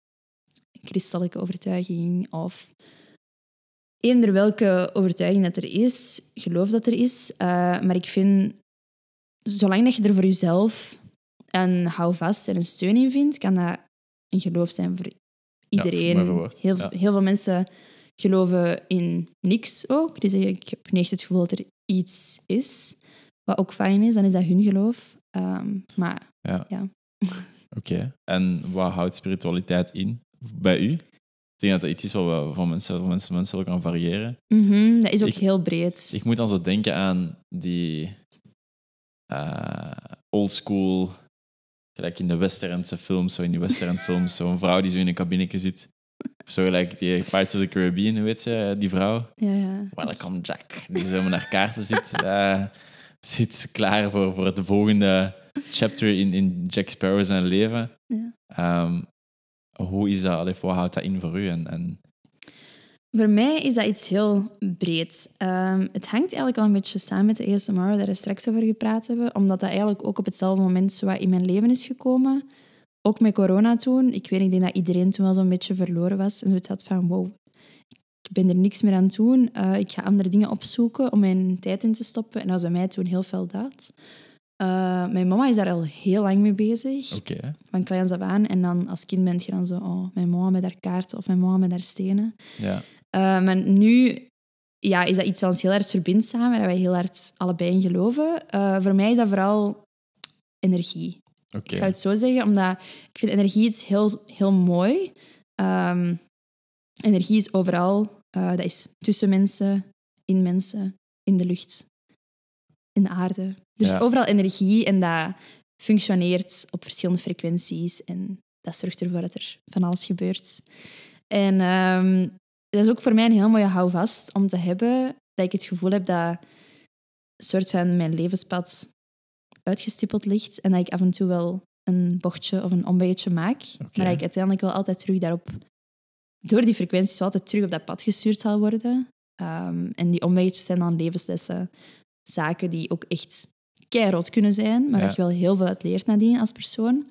christelijke overtuiging of eender welke overtuiging dat er is, geloof dat er is. Eh, maar ik vind, zolang dat je er voor jezelf een houvast en een steun in vindt, kan dat een geloof zijn voor iedereen. heel, Ja. heel veel mensen geloven in niks ook. Die zeggen, ik heb niet echt het gevoel dat er iets is. Wat ook fijn is, dan is dat hun geloof. Ehm, maar Ja. Ja. Oké. En wat houdt spiritualiteit in bij u? Ik denk dat dat iets is wat we van mensen, van mensen, mensen wel kan variëren. mhm, dat is ook Ik- heel breed. Ik moet dan zo denken aan die eh old school, gelijk in de westernse films, zo in die western films, zo'n vrouw die zo in een kabinetje zit. Zo gelijk die Pirates of the Caribbean, weet je, die vrouw? ja, ja. Welcome Jack. Die zo met haar kaarten zit, eh, zit klaar voor, voor het volgende chapter in, in Jack Sparrow zijn leven. Ja. Ehm, hoe is dat, wat houdt dat in voor u? En, en, Voor mij is dat iets heel breed. Ehm, het hangt eigenlijk al een beetje samen met de ASMR, waar we straks over gepraat hebben, omdat dat eigenlijk ook op hetzelfde moment zo in mijn leven is gekomen. Ook met corona toen. Ik weet niet, ik denk dat iedereen toen wel zo'n beetje verloren was. En zoiets had van, wow, ben er niks meer aan het doen. Eh, ik ga andere dingen opzoeken om mijn tijd in te stoppen. En dat was bij mij toen heel veel dat. Eh, mijn mama is daar al heel lang mee bezig van kleins af aan. En dan als kind ben je dan zo, oh, mijn mama met haar kaarten of mijn mama met haar stenen. ja. Uh, maar nu ja, is dat iets wat ons heel hard verbindt samen, waar wij heel hard allebei in geloven. Uh, voor mij is dat vooral energie. Oké. Ik zou het zo zeggen, omdat ik vind energie iets heel, heel mooi. Um, energie is overal. Uh, dat is tussen mensen, in mensen, in de lucht, in de aarde. Er is Ja. overal energie en dat functioneert op verschillende frequenties. En dat zorgt ervoor dat er van alles gebeurt. En um, dat is ook voor mij een heel mooie houvast om te hebben. Dat ik het gevoel heb dat een soort van mijn levenspad uitgestippeld ligt. En dat ik af en toe wel een bochtje of een omweggetje maak. Maar dat ik uiteindelijk wel altijd terug daarop... Door die frequenties wel altijd terug op dat pad gestuurd zal worden. Um, en die omweggetjes zijn dan levenslessen. Zaken die ook echt keihard kunnen zijn. Maar Ja. dat je wel heel veel uit leert nadien als persoon.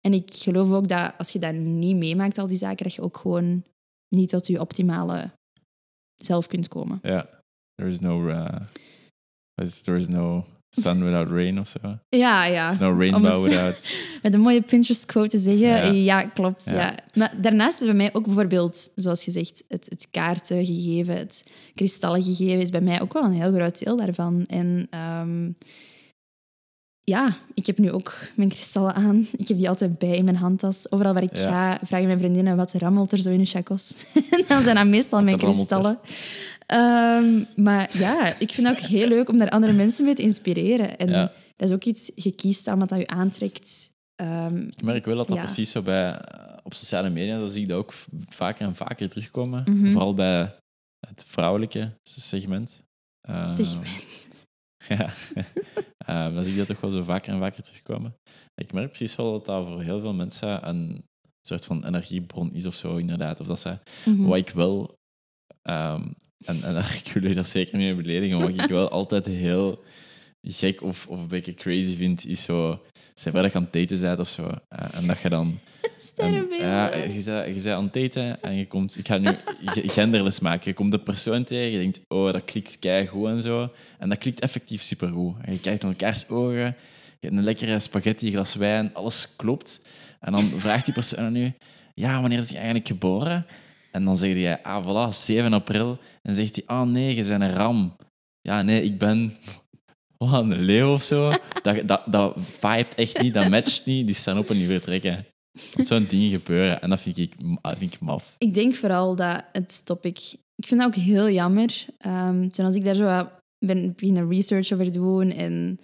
En ik geloof ook dat als je dat niet meemaakt, al die zaken, dat je ook gewoon niet tot je optimale zelf kunt komen. Ja. There is no... Uh, there is no Sun without rain of zo. Ja, ja. There's no rainbow het without... Met een mooie Pinterest-quote te zeggen. Ja. Ja, klopt. Ja. Ja. Maar daarnaast is bij mij ook bijvoorbeeld, zoals gezegd, het, het kaarten gegeven, het kristallen gegeven, is bij mij ook wel een heel groot deel daarvan. En ehm, ja, ik heb nu ook mijn kristallen aan. Ik heb die altijd bij in mijn handtas. Overal waar ik Ja. ga, vragen mijn vriendinnen wat rammelt er zo in de chacos. en dan zijn dat meestal mijn kristallen. Ehm, maar ja, ik vind het ook heel leuk om daar andere mensen mee te inspireren. En Ja. dat is ook iets, je kiest aan wat dat je aantrekt. Ehm, Ik merk wel dat dat Ja. precies zo bij... Op sociale media zo zie ik dat ook vaker en vaker terugkomen. Mhm. Vooral bij het vrouwelijke segment. Eh, segment. Ja, Ehm, dan zie ik dat toch wel zo vaker en vaker terugkomen. Ik merk precies wel dat dat voor heel veel mensen een soort van energiebron is of zo, inderdaad. Of dat ze, Mhm. wat ik wel, ehm, en, en ik wil je dat zeker niet beledigen, maar wat ik wel altijd heel gek of, of een beetje crazy vind, is zo, dat je aan het daten bent of zo, eh, en dat je dan... Ja, je bent, je bent aan het daten en je komt... Ik ga nu ge- genderless maken. Je komt de persoon tegen, je denkt, oh, dat klikt keigoed en zo. En dat klikt effectief supergoed. En je kijkt naar elkaars ogen, je hebt een lekkere spaghetti, een glas wijn, alles klopt. En dan vraagt die persoon aan u, ja, wanneer is je eigenlijk geboren? En dan zeg je, ah, voilà, 7 april. En zegt hij, ah nee, je bent een ram. Ja, nee, ik ben... Wat, een leeuw of zo? Dat, dat, dat echt niet, dat matcht niet. Die staan op en die vertrekken. Zo'n dingen gebeuren. En dat vind ik, dat vind ik maf. Ik denk vooral dat het topic... Ik vind dat ook heel jammer. Ehm, toen als ik daar zo ben beginnen research over doen en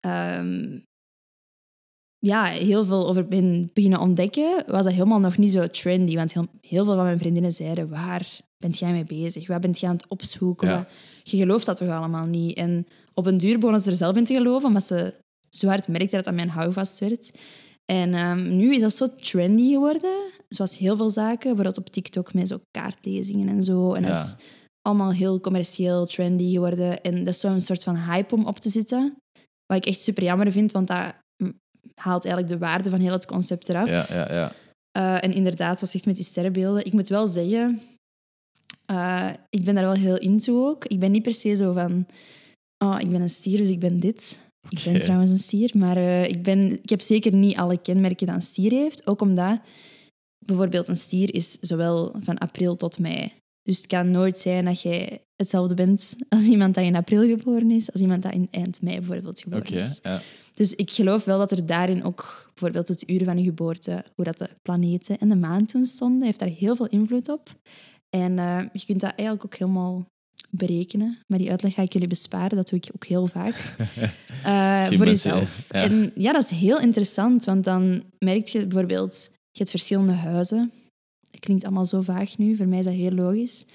ehm, ja, heel veel over ben beginnen ontdekken, was dat helemaal nog niet zo trendy. Want heel, heel veel van mijn vriendinnen zeiden, waar bent jij mee bezig? Waar bent jij aan het opzoeken? Ja. Je gelooft dat toch allemaal niet? En op een duur begonnen ze er zelf in te geloven, omdat ze zo hard merkte dat dat mijn houvast werd. En ehm, nu is dat zo trendy geworden. Zoals heel veel zaken, bijvoorbeeld op TikTok met zo kaartlezingen en zo. En dat is allemaal heel commercieel trendy geworden. En dat is zo'n soort van hype om op te zitten. Wat ik echt super jammer vind, want dat haalt eigenlijk de waarde van heel het concept eraf. Ja, ja, ja. Eh, en inderdaad, zoals zegt met die sterrenbeelden, ik moet wel zeggen, eh, ik ben daar wel heel into ook. Ik ben niet per se zo van, oh, ik ben een stier, dus ik ben dit. Ik ben trouwens een stier, maar eh, ik, ben, ik heb zeker niet alle kenmerken dat een stier heeft. Ook omdat bijvoorbeeld een stier is zowel van april tot mei. Dus het kan nooit zijn dat jij hetzelfde bent als iemand dat in april geboren is, als iemand dat in eind mei bijvoorbeeld geboren Oké, is. ja. Dus ik geloof wel dat er daarin ook bijvoorbeeld het uur van je geboorte, hoe dat de planeten en de maan toen stonden, heeft daar heel veel invloed op. En eh, je kunt dat eigenlijk ook helemaal berekenen. Maar die uitleg ga ik jullie besparen, dat doe ik ook heel vaak. Eh, voor jezelf. ja. En ja, dat is heel interessant, want dan merk je bijvoorbeeld, je hebt verschillende huizen. Dat klinkt allemaal zo vaag nu, voor mij is dat heel logisch.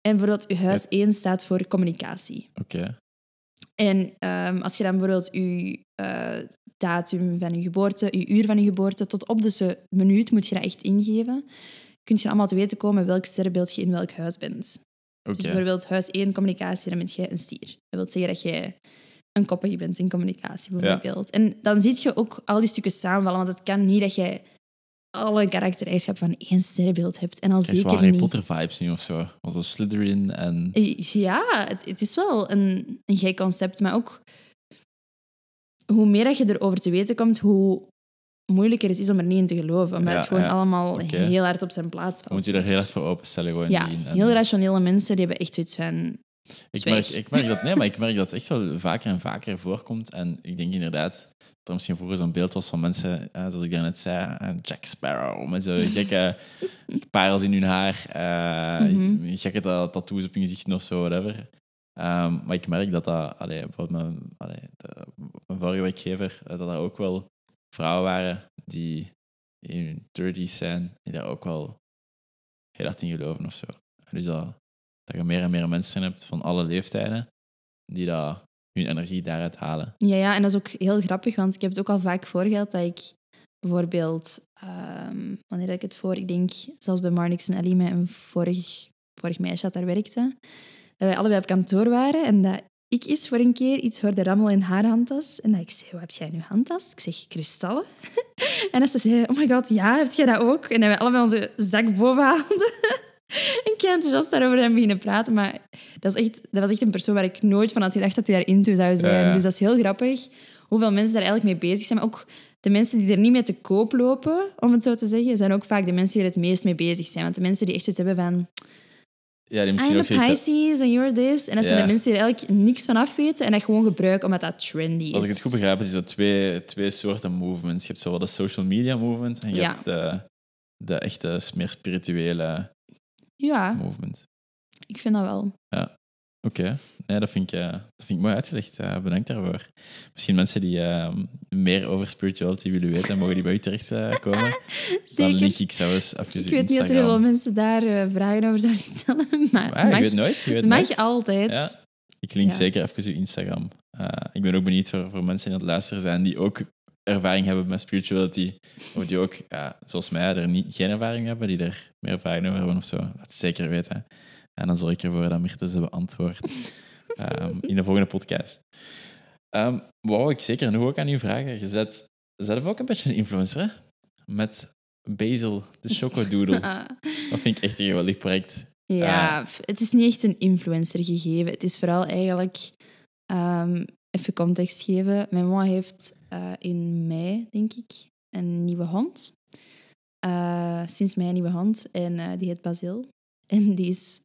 En bijvoorbeeld, je huis 1 staat voor communicatie. Oké. En ehm, als je dan bijvoorbeeld je eh, datum van je geboorte, je uur van je geboorte, tot op de minuut moet je dat echt ingeven, kun je allemaal te weten komen welk sterrenbeeld je in welk huis bent. Dus bijvoorbeeld huis 1 communicatie, dan ben jij een stier. Dat wil zeggen dat jij een koppige bent in communicatie, bijvoorbeeld. En dan zie je ook al die stukken samenvallen, want het kan niet dat jij alle karaktereigenschap van één sterrenbeeld hebt. En al Kijk, zo zeker Harry niet... Potter vibes nu of zo. Een Slytherin en... Ja, het, het is wel een, een gek concept, maar ook hoe meer dat je erover te weten komt, hoe moeilijker het is om er niet in te geloven. Omdat Ja, het gewoon ja. allemaal heel hard op zijn plaats valt. moet je er heel erg voor openstellen gewoon. ja, en- heel rationele mensen die hebben echt zoiets van... Ik merk, ik merk dat, nee, maar ik merk dat het echt wel vaker en vaker voorkomt. En ik denk inderdaad dat er misschien vroeger zo'n beeld was van mensen, eh, zoals ik daarnet zei, Jack Sparrow, met zo'n gekke parels in hun haar, eh, Mhm. gekke ta- tattoos op hun gezicht of zo, whatever. Ehm, maar ik merk dat dat, allee, bijvoorbeeld mijn, allee, de- mijn vorige werkgever, eh, dat er ook wel vrouwen waren die in hun 30s zijn, die daar ook wel heel hard in geloven of zo. En dus dat, dat je meer en meer mensen hebt van alle leeftijden die dat, hun energie daaruit halen. Ja, ja, en dat is ook heel grappig, want ik heb het ook al vaak voorgehad dat ik bijvoorbeeld... ehm, wanneer ik het voor? Ik denk zelfs bij Marnix en met een vorig, vorig meisje dat daar werkte. Dat wij allebei op kantoor waren en dat ik eens voor een keer iets hoorde rammelen in haar handtas. En dat ik zei, wat heb jij je handtas? Ik zeg, kristallen. en ze zei, oh my god, ja, heb jij dat ook? En dat wij allebei onze zak boven haalden. Enthousiast daarover zijn beginnen praten. Maar dat, is echt, dat was echt een persoon waar ik nooit van had gedacht dat hij daar into zou zijn. Ja, ja. Dus dat is heel grappig hoeveel mensen daar eigenlijk mee bezig zijn. Maar ook de mensen die er niet mee te koop lopen, om het zo te zeggen, zijn ook vaak de mensen die er het meest mee bezig zijn. Want de mensen die echt zoiets hebben van... Ja, die misschien I'm ook. Pisces and you're this. En dat zijn de mensen die er eigenlijk niks van af weten en dat gewoon gebruiken omdat dat trendy is. Als ik het goed begrijp, is er twee, twee soorten movements. Je hebt zowel de social media movement en je Ja. hebt de, de echte, meer spirituele Ja, movement. ik vind dat wel. Oké, nee, dat, vind ik, eh, dat vind ik mooi uitgelegd. Eh, bedankt daarvoor. Misschien mensen die eh, meer over spirituality willen weten, mogen die bij u terechtkomen. komen. Dan Zeker. link ik zelfs even Ik weet niet dat er heel veel Instagram. mensen daar eh, vragen over zouden stellen, maar Ah, je mag, weet nooit. Je weet mag nooit. altijd. Ja. Ik link Ja. zeker even uw Instagram. Eh, ik ben ook benieuwd voor, voor mensen die aan het luisteren zijn die ook ervaring hebben met spirituality. Of die ook, ja, zoals mij, er niet, geen ervaring hebben, die er meer ervaring over hebben of zo. Laat het zeker weten. En dan zorg ik ervoor dat Mirte ze beantwoordt ehm, in de volgende podcast. Ehm wou ik zeker nog ook aan u vragen. Je zet zelf ook een beetje een influencer, hè? Met Basil, de chocodoodle. Dat vind ik echt een geweldig project. Ja, f- het is niet echt een influencer gegeven. Het is vooral eigenlijk, ehm, even context geven. Mijn mama heeft eh, in mei, denk ik, een nieuwe hond. Eh, sinds mei een nieuwe hond. En eh, die heet Basil. En die is,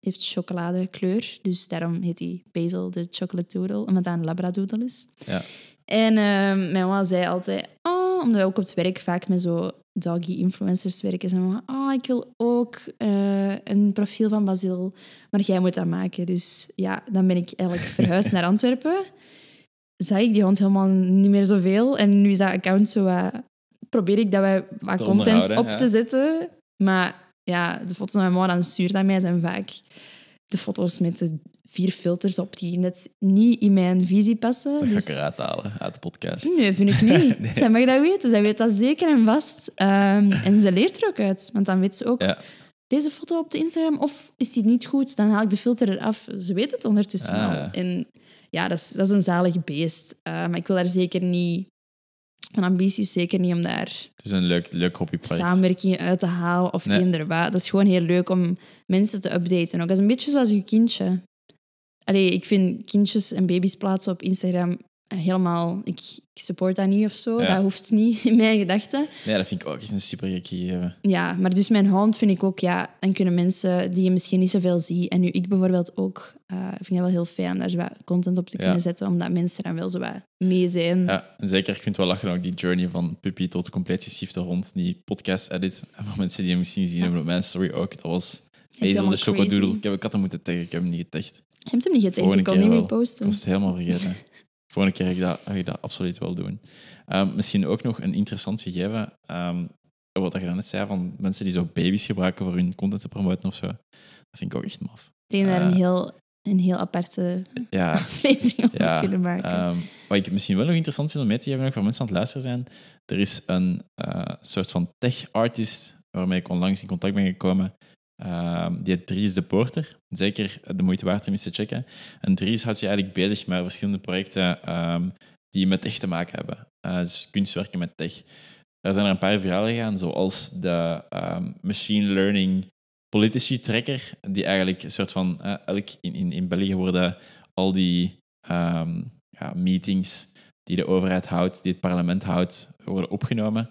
heeft chocoladekleur. Dus daarom heet hij Basil de Chocolate Doodle. Omdat dat een labradoodle is. Ja. En ehm, mijn mama zei altijd... Oh, omdat wij ook op het werk vaak met zo doggy-influencers werken. Zei mama, oh, ik wil ook eh, een profiel van Basil. Maar jij moet dat maken. Dus ja, dan ben ik eigenlijk verhuisd naar Antwerpen. Zag ik die hond helemaal niet meer zoveel. En nu is dat account zo... probeer ik dat wij wat Te content op ja. te zetten. Maar ja, de foto's die mijn mama dan stuurt aan mij zijn vaak de foto's met de vier filters op die net niet in mijn visie passen. Dat ga dus... ik eruit halen uit de podcast. Nee, vind ik niet. Nee. Zij mag dat weten. Zij weet dat zeker en vast. Ehm, en ze leert er ook uit. Want dan weet ze ook, Ja. deze foto op de Instagram, of is die niet goed, dan haal ik de filter eraf. Ze weet het ondertussen Ah. al. En ja, dat is, dat is een zalig beest. Eh, maar ik wil daar zeker niet... Mijn ambitie is zeker niet om daar Het is een leuk, leuk hobbyproject. samenwerkingen uit te halen of Nee. eender wat. Dat is gewoon heel leuk om mensen te updaten. Ook. Dat is een beetje zoals je kindje. Allee, ik vind kindjes en baby's plaatsen op Instagram helemaal... Ik, ik support dat niet of zo. Ja. Dat hoeft niet in mijn gedachten. Nee, dat vind ik ook echt een super gek gegeven. Ja, maar dus mijn hond vind ik ook... Ja, dan kunnen mensen die je misschien niet zoveel ziet... En nu ik bijvoorbeeld ook... eh vind ik dat wel heel fijn om daar zo wat content op te Ja. kunnen zetten. Omdat mensen dan wel zo wat mee zijn. Ja, en zeker. Ik vind het wel lachen ook die journey van puppy tot compleet gesiefde hond. Die podcast edit. En voor mensen die hem misschien zien hebben op mijn story ook. Dat was Hazel de Chocodoodle. Ik heb, ik had hem moeten taggen, ik heb hem niet getagd. Je hebt hem niet getagd, ik kon niet meer Ik posten. was het helemaal vergeten. Volgende keer ga ik dat, ga ik dat absoluut wel doen. Ehm, misschien ook nog een interessant gegeven. ehm, wat je net zei van mensen die zo baby's gebruiken voor hun content te promoten of zo. Dat vind ik ook echt maf. Ik denk daar een Eh, heel, een heel aparte Ja, aflevering Ja, kunnen maken. Ehm, wat ik misschien wel nog interessant vind om mee te geven, ook voor mensen aan het luisteren zijn, er is een eh, soort van tech-artist waarmee ik onlangs in contact ben gekomen. Ehm, die heet Dries de Porter. Zeker de moeite waard om eens te checken. En Dries houdt zich eigenlijk bezig met verschillende projecten ehm, die met tech te maken hebben. Eh, dus kunstwerken met tech. Er zijn er een paar viralen gegaan, zoals de ehm, machine learning politici tracker, die eigenlijk een soort van, eh, elk, in, in, in België worden al die ja, meetings die de overheid houdt, die het parlement houdt, worden opgenomen.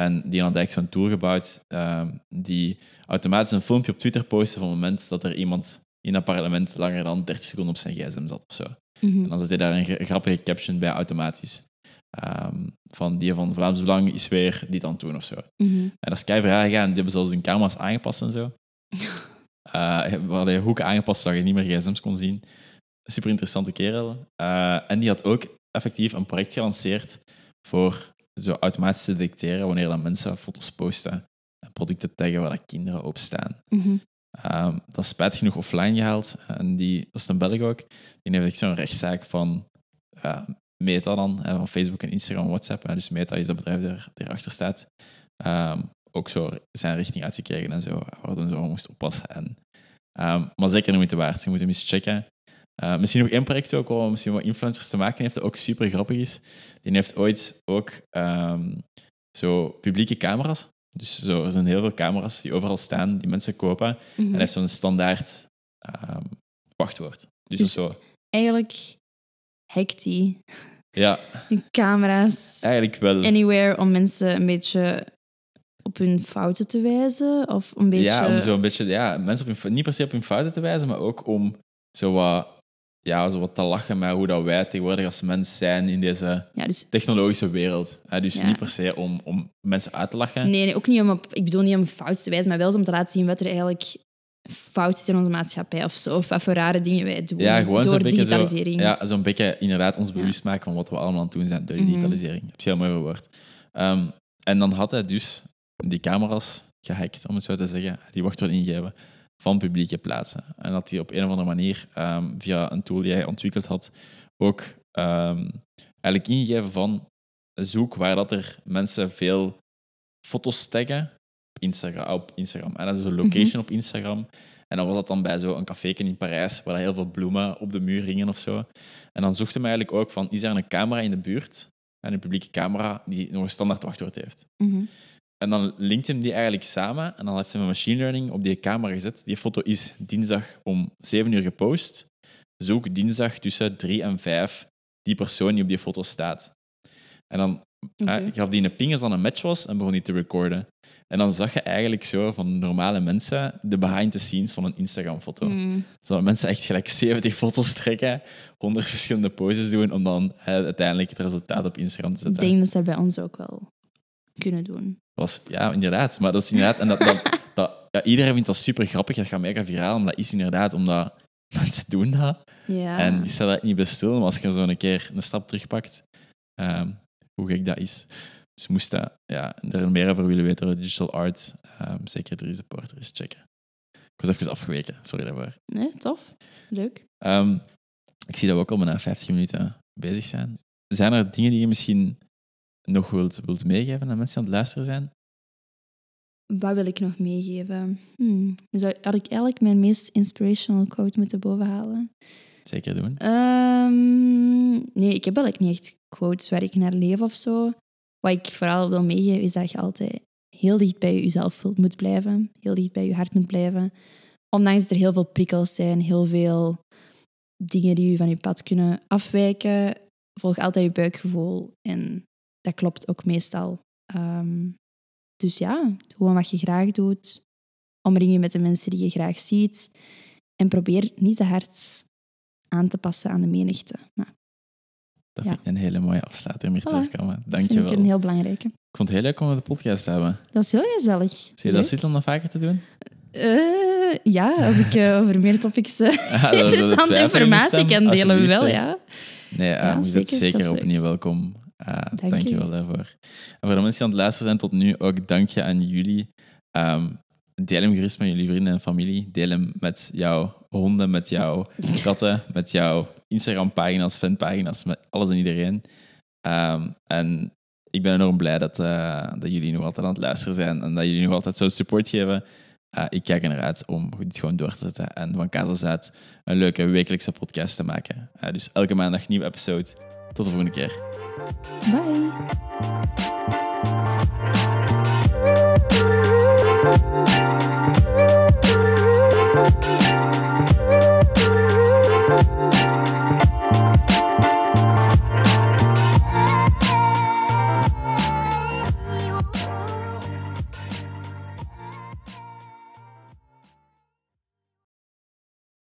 En die had eigenlijk zo'n tool gebouwd ehm, die automatisch een filmpje op Twitter postte van het moment dat er iemand in dat parlement langer dan 30 seconden op zijn gsm zat of zo. Mhm. En dan zet hij daar een gra- grappige caption bij automatisch. Ehm, van die van Vlaams Belang is weer dit aan het doen of zo. Mhm. En dat is keihard gegaan. Die hebben zelfs hun camera's aangepast en zo. Eh we hadden hoeken aangepast zodat je niet meer gsm's kon zien. Super interessante kerel. Eh, en die had ook effectief een project gelanceerd voor zo automatisch te detecteren wanneer dan mensen foto's posten en producten taggen waar dat kinderen op staan. Mhm. Ehm, dat is spijtig genoeg offline gehaald. En die, dat is een Belg ook. Die heeft echt zo'n rechtszaak van eh, Meta dan, hè, van Facebook en Instagram en WhatsApp. hè. Dus Meta is dat bedrijf die er- die erachter staat. Ehm, ook zo zijn richting uitgekregen en zo, waar hij zo moest oppassen. En, ehm, maar zeker de moeite waard. Je moet hem eens checken. Eh, misschien nog één project ook, wat misschien wat influencers te maken heeft, dat ook super grappig is. Die heeft ooit ook ehm, zo publieke camera's Dus zo, er zijn heel veel camera's die overal staan, die mensen kopen. En Mhm. hij heeft zo'n standaard ehm, wachtwoord. Dus, Dus- zo, Eigenlijk hackt die ja, die camera's eigenlijk wel. anywhere om mensen een beetje op hun fouten te wijzen. Of een beetje... Ja, om zo een beetje, ja, mensen op hun, niet per se op hun fouten te wijzen, maar ook om zo wat, ja, zo wat te lachen met hoe dat wij tegenwoordig als mens zijn in deze Ja, dus technologische wereld. Hè, dus Ja. niet per se om, om mensen uit te lachen. nee, nee, ook niet om op... Ik bedoel niet om fouten te wijzen, maar wel om te laten zien wat er eigenlijk fout zit in onze maatschappij of zo. Of wat voor rare dingen wij doen Ja, gewoon door beetje zo, digitalisering. ja, zo'n beetje inderdaad ons bewust maken van wat we allemaal aan het doen zijn door die Mhm. digitalisering. Heb je heel mooi verwoord. Ehm, en dan had hij dus die camera's gehackt, om het zo te zeggen, die wachtwoord ingeven van publieke plaatsen. En dat hij op een of andere manier ehm, via een tool die hij ontwikkeld had ook ehm, eigenlijk ingegeven van zoek waar dat er mensen veel foto's taggen op Instagram. Op Instagram. En dat is een location op Instagram. En dan was dat dan bij zo'n café in Parijs, waar heel veel bloemen op de muur hingen of zo. En dan zochten we eigenlijk ook van, is er een camera in de buurt, een publieke camera, die nog een standaard wachtwoord heeft. Mhm. En dan linkt hem die eigenlijk samen en dan heeft hij met machine learning op die camera gezet. Die foto is dinsdag om 7 uur gepost. Zoek dinsdag tussen 3 en 5 die persoon die op die foto staat. En dan eh, gaf die een ping als dan een match was en begon die te recorden. En dan zag je eigenlijk zo van normale mensen de behind the scenes van een Instagram-foto. Mm. Zo dat mensen echt gelijk 70 foto's trekken, 100 verschillende poses doen, om dan eh, uiteindelijk het resultaat op Instagram te Ik zetten. denk dat ze dat bij ons ook wel kunnen doen. Was, ja, inderdaad. Maar dat is inderdaad... En dat, dat, dat, ja, iedereen vindt dat super grappig, dat gaat mega viraal, maar dat is inderdaad omdat mensen doen dat. Ja. En die stellen dat niet bij stil, maar als je zo een keer een stap terugpakt, ehm, hoe gek dat is. Dus moest dat, ja, er meer over willen weten over digital art, ehm, zeker er de porter eens checken. Ik was even afgeweken, sorry daarvoor. Nee, tof. Leuk. Ehm, ik zie dat we ook al bijna 50 minuten bezig zijn. Zijn er dingen die je misschien nog wilt, wilt meegeven aan mensen die aan het luisteren zijn? Wat wil ik nog meegeven? Hmm. Dus had ik eigenlijk mijn meest inspirational quote moeten bovenhalen? Zeker doen. Ehm, nee, ik heb eigenlijk niet echt quotes waar ik naar leef of zo. Wat ik vooral wil meegeven is dat je altijd heel dicht bij jezelf moet blijven. Heel dicht bij je hart moet blijven. Ondanks dat er heel veel prikkels zijn, heel veel dingen die je van je pad kunnen afwijken, volg altijd je buikgevoel. En dat klopt ook meestal. Ehm, dus ja, gewoon wat je graag doet. Omring je met de mensen die je graag ziet. En probeer niet te hard aan te passen aan de menigte. Maar Dat Ja. vind ik een hele mooie afsluiter om hier Voilà. terugkomen. dat Dank je vind ik wel. een heel belangrijke. Ik vond het heel leuk om de podcast te hebben. Dat is heel gezellig. Zie je dat zitten om dat vaker te doen? Eh, ja, als ik eh, over meer topics eh, interessante informatie kan delen, wel, ja. Nee, Ja, zeker, opnieuw welkom. Uh, Dank dank je wel daarvoor. En voor de mensen die aan het luisteren zijn tot nu, ook dank je aan jullie. Ehm, deel hem gerust met jullie vrienden en familie. Deel hem met jouw honden, met jouw katten, met jouw Instagram-pagina's, fanpagina's, met alles en iedereen. Ehm, en ik ben enorm blij dat, eh, dat jullie nog altijd aan het luisteren zijn en dat jullie nog altijd zo support geven. Uh, ik kijk er naar uit om dit gewoon door te zetten en van Zuid een leuke wekelijkse podcast te maken. Uh, dus elke maandag een nieuwe episode. Tot de volgende keer. Bye.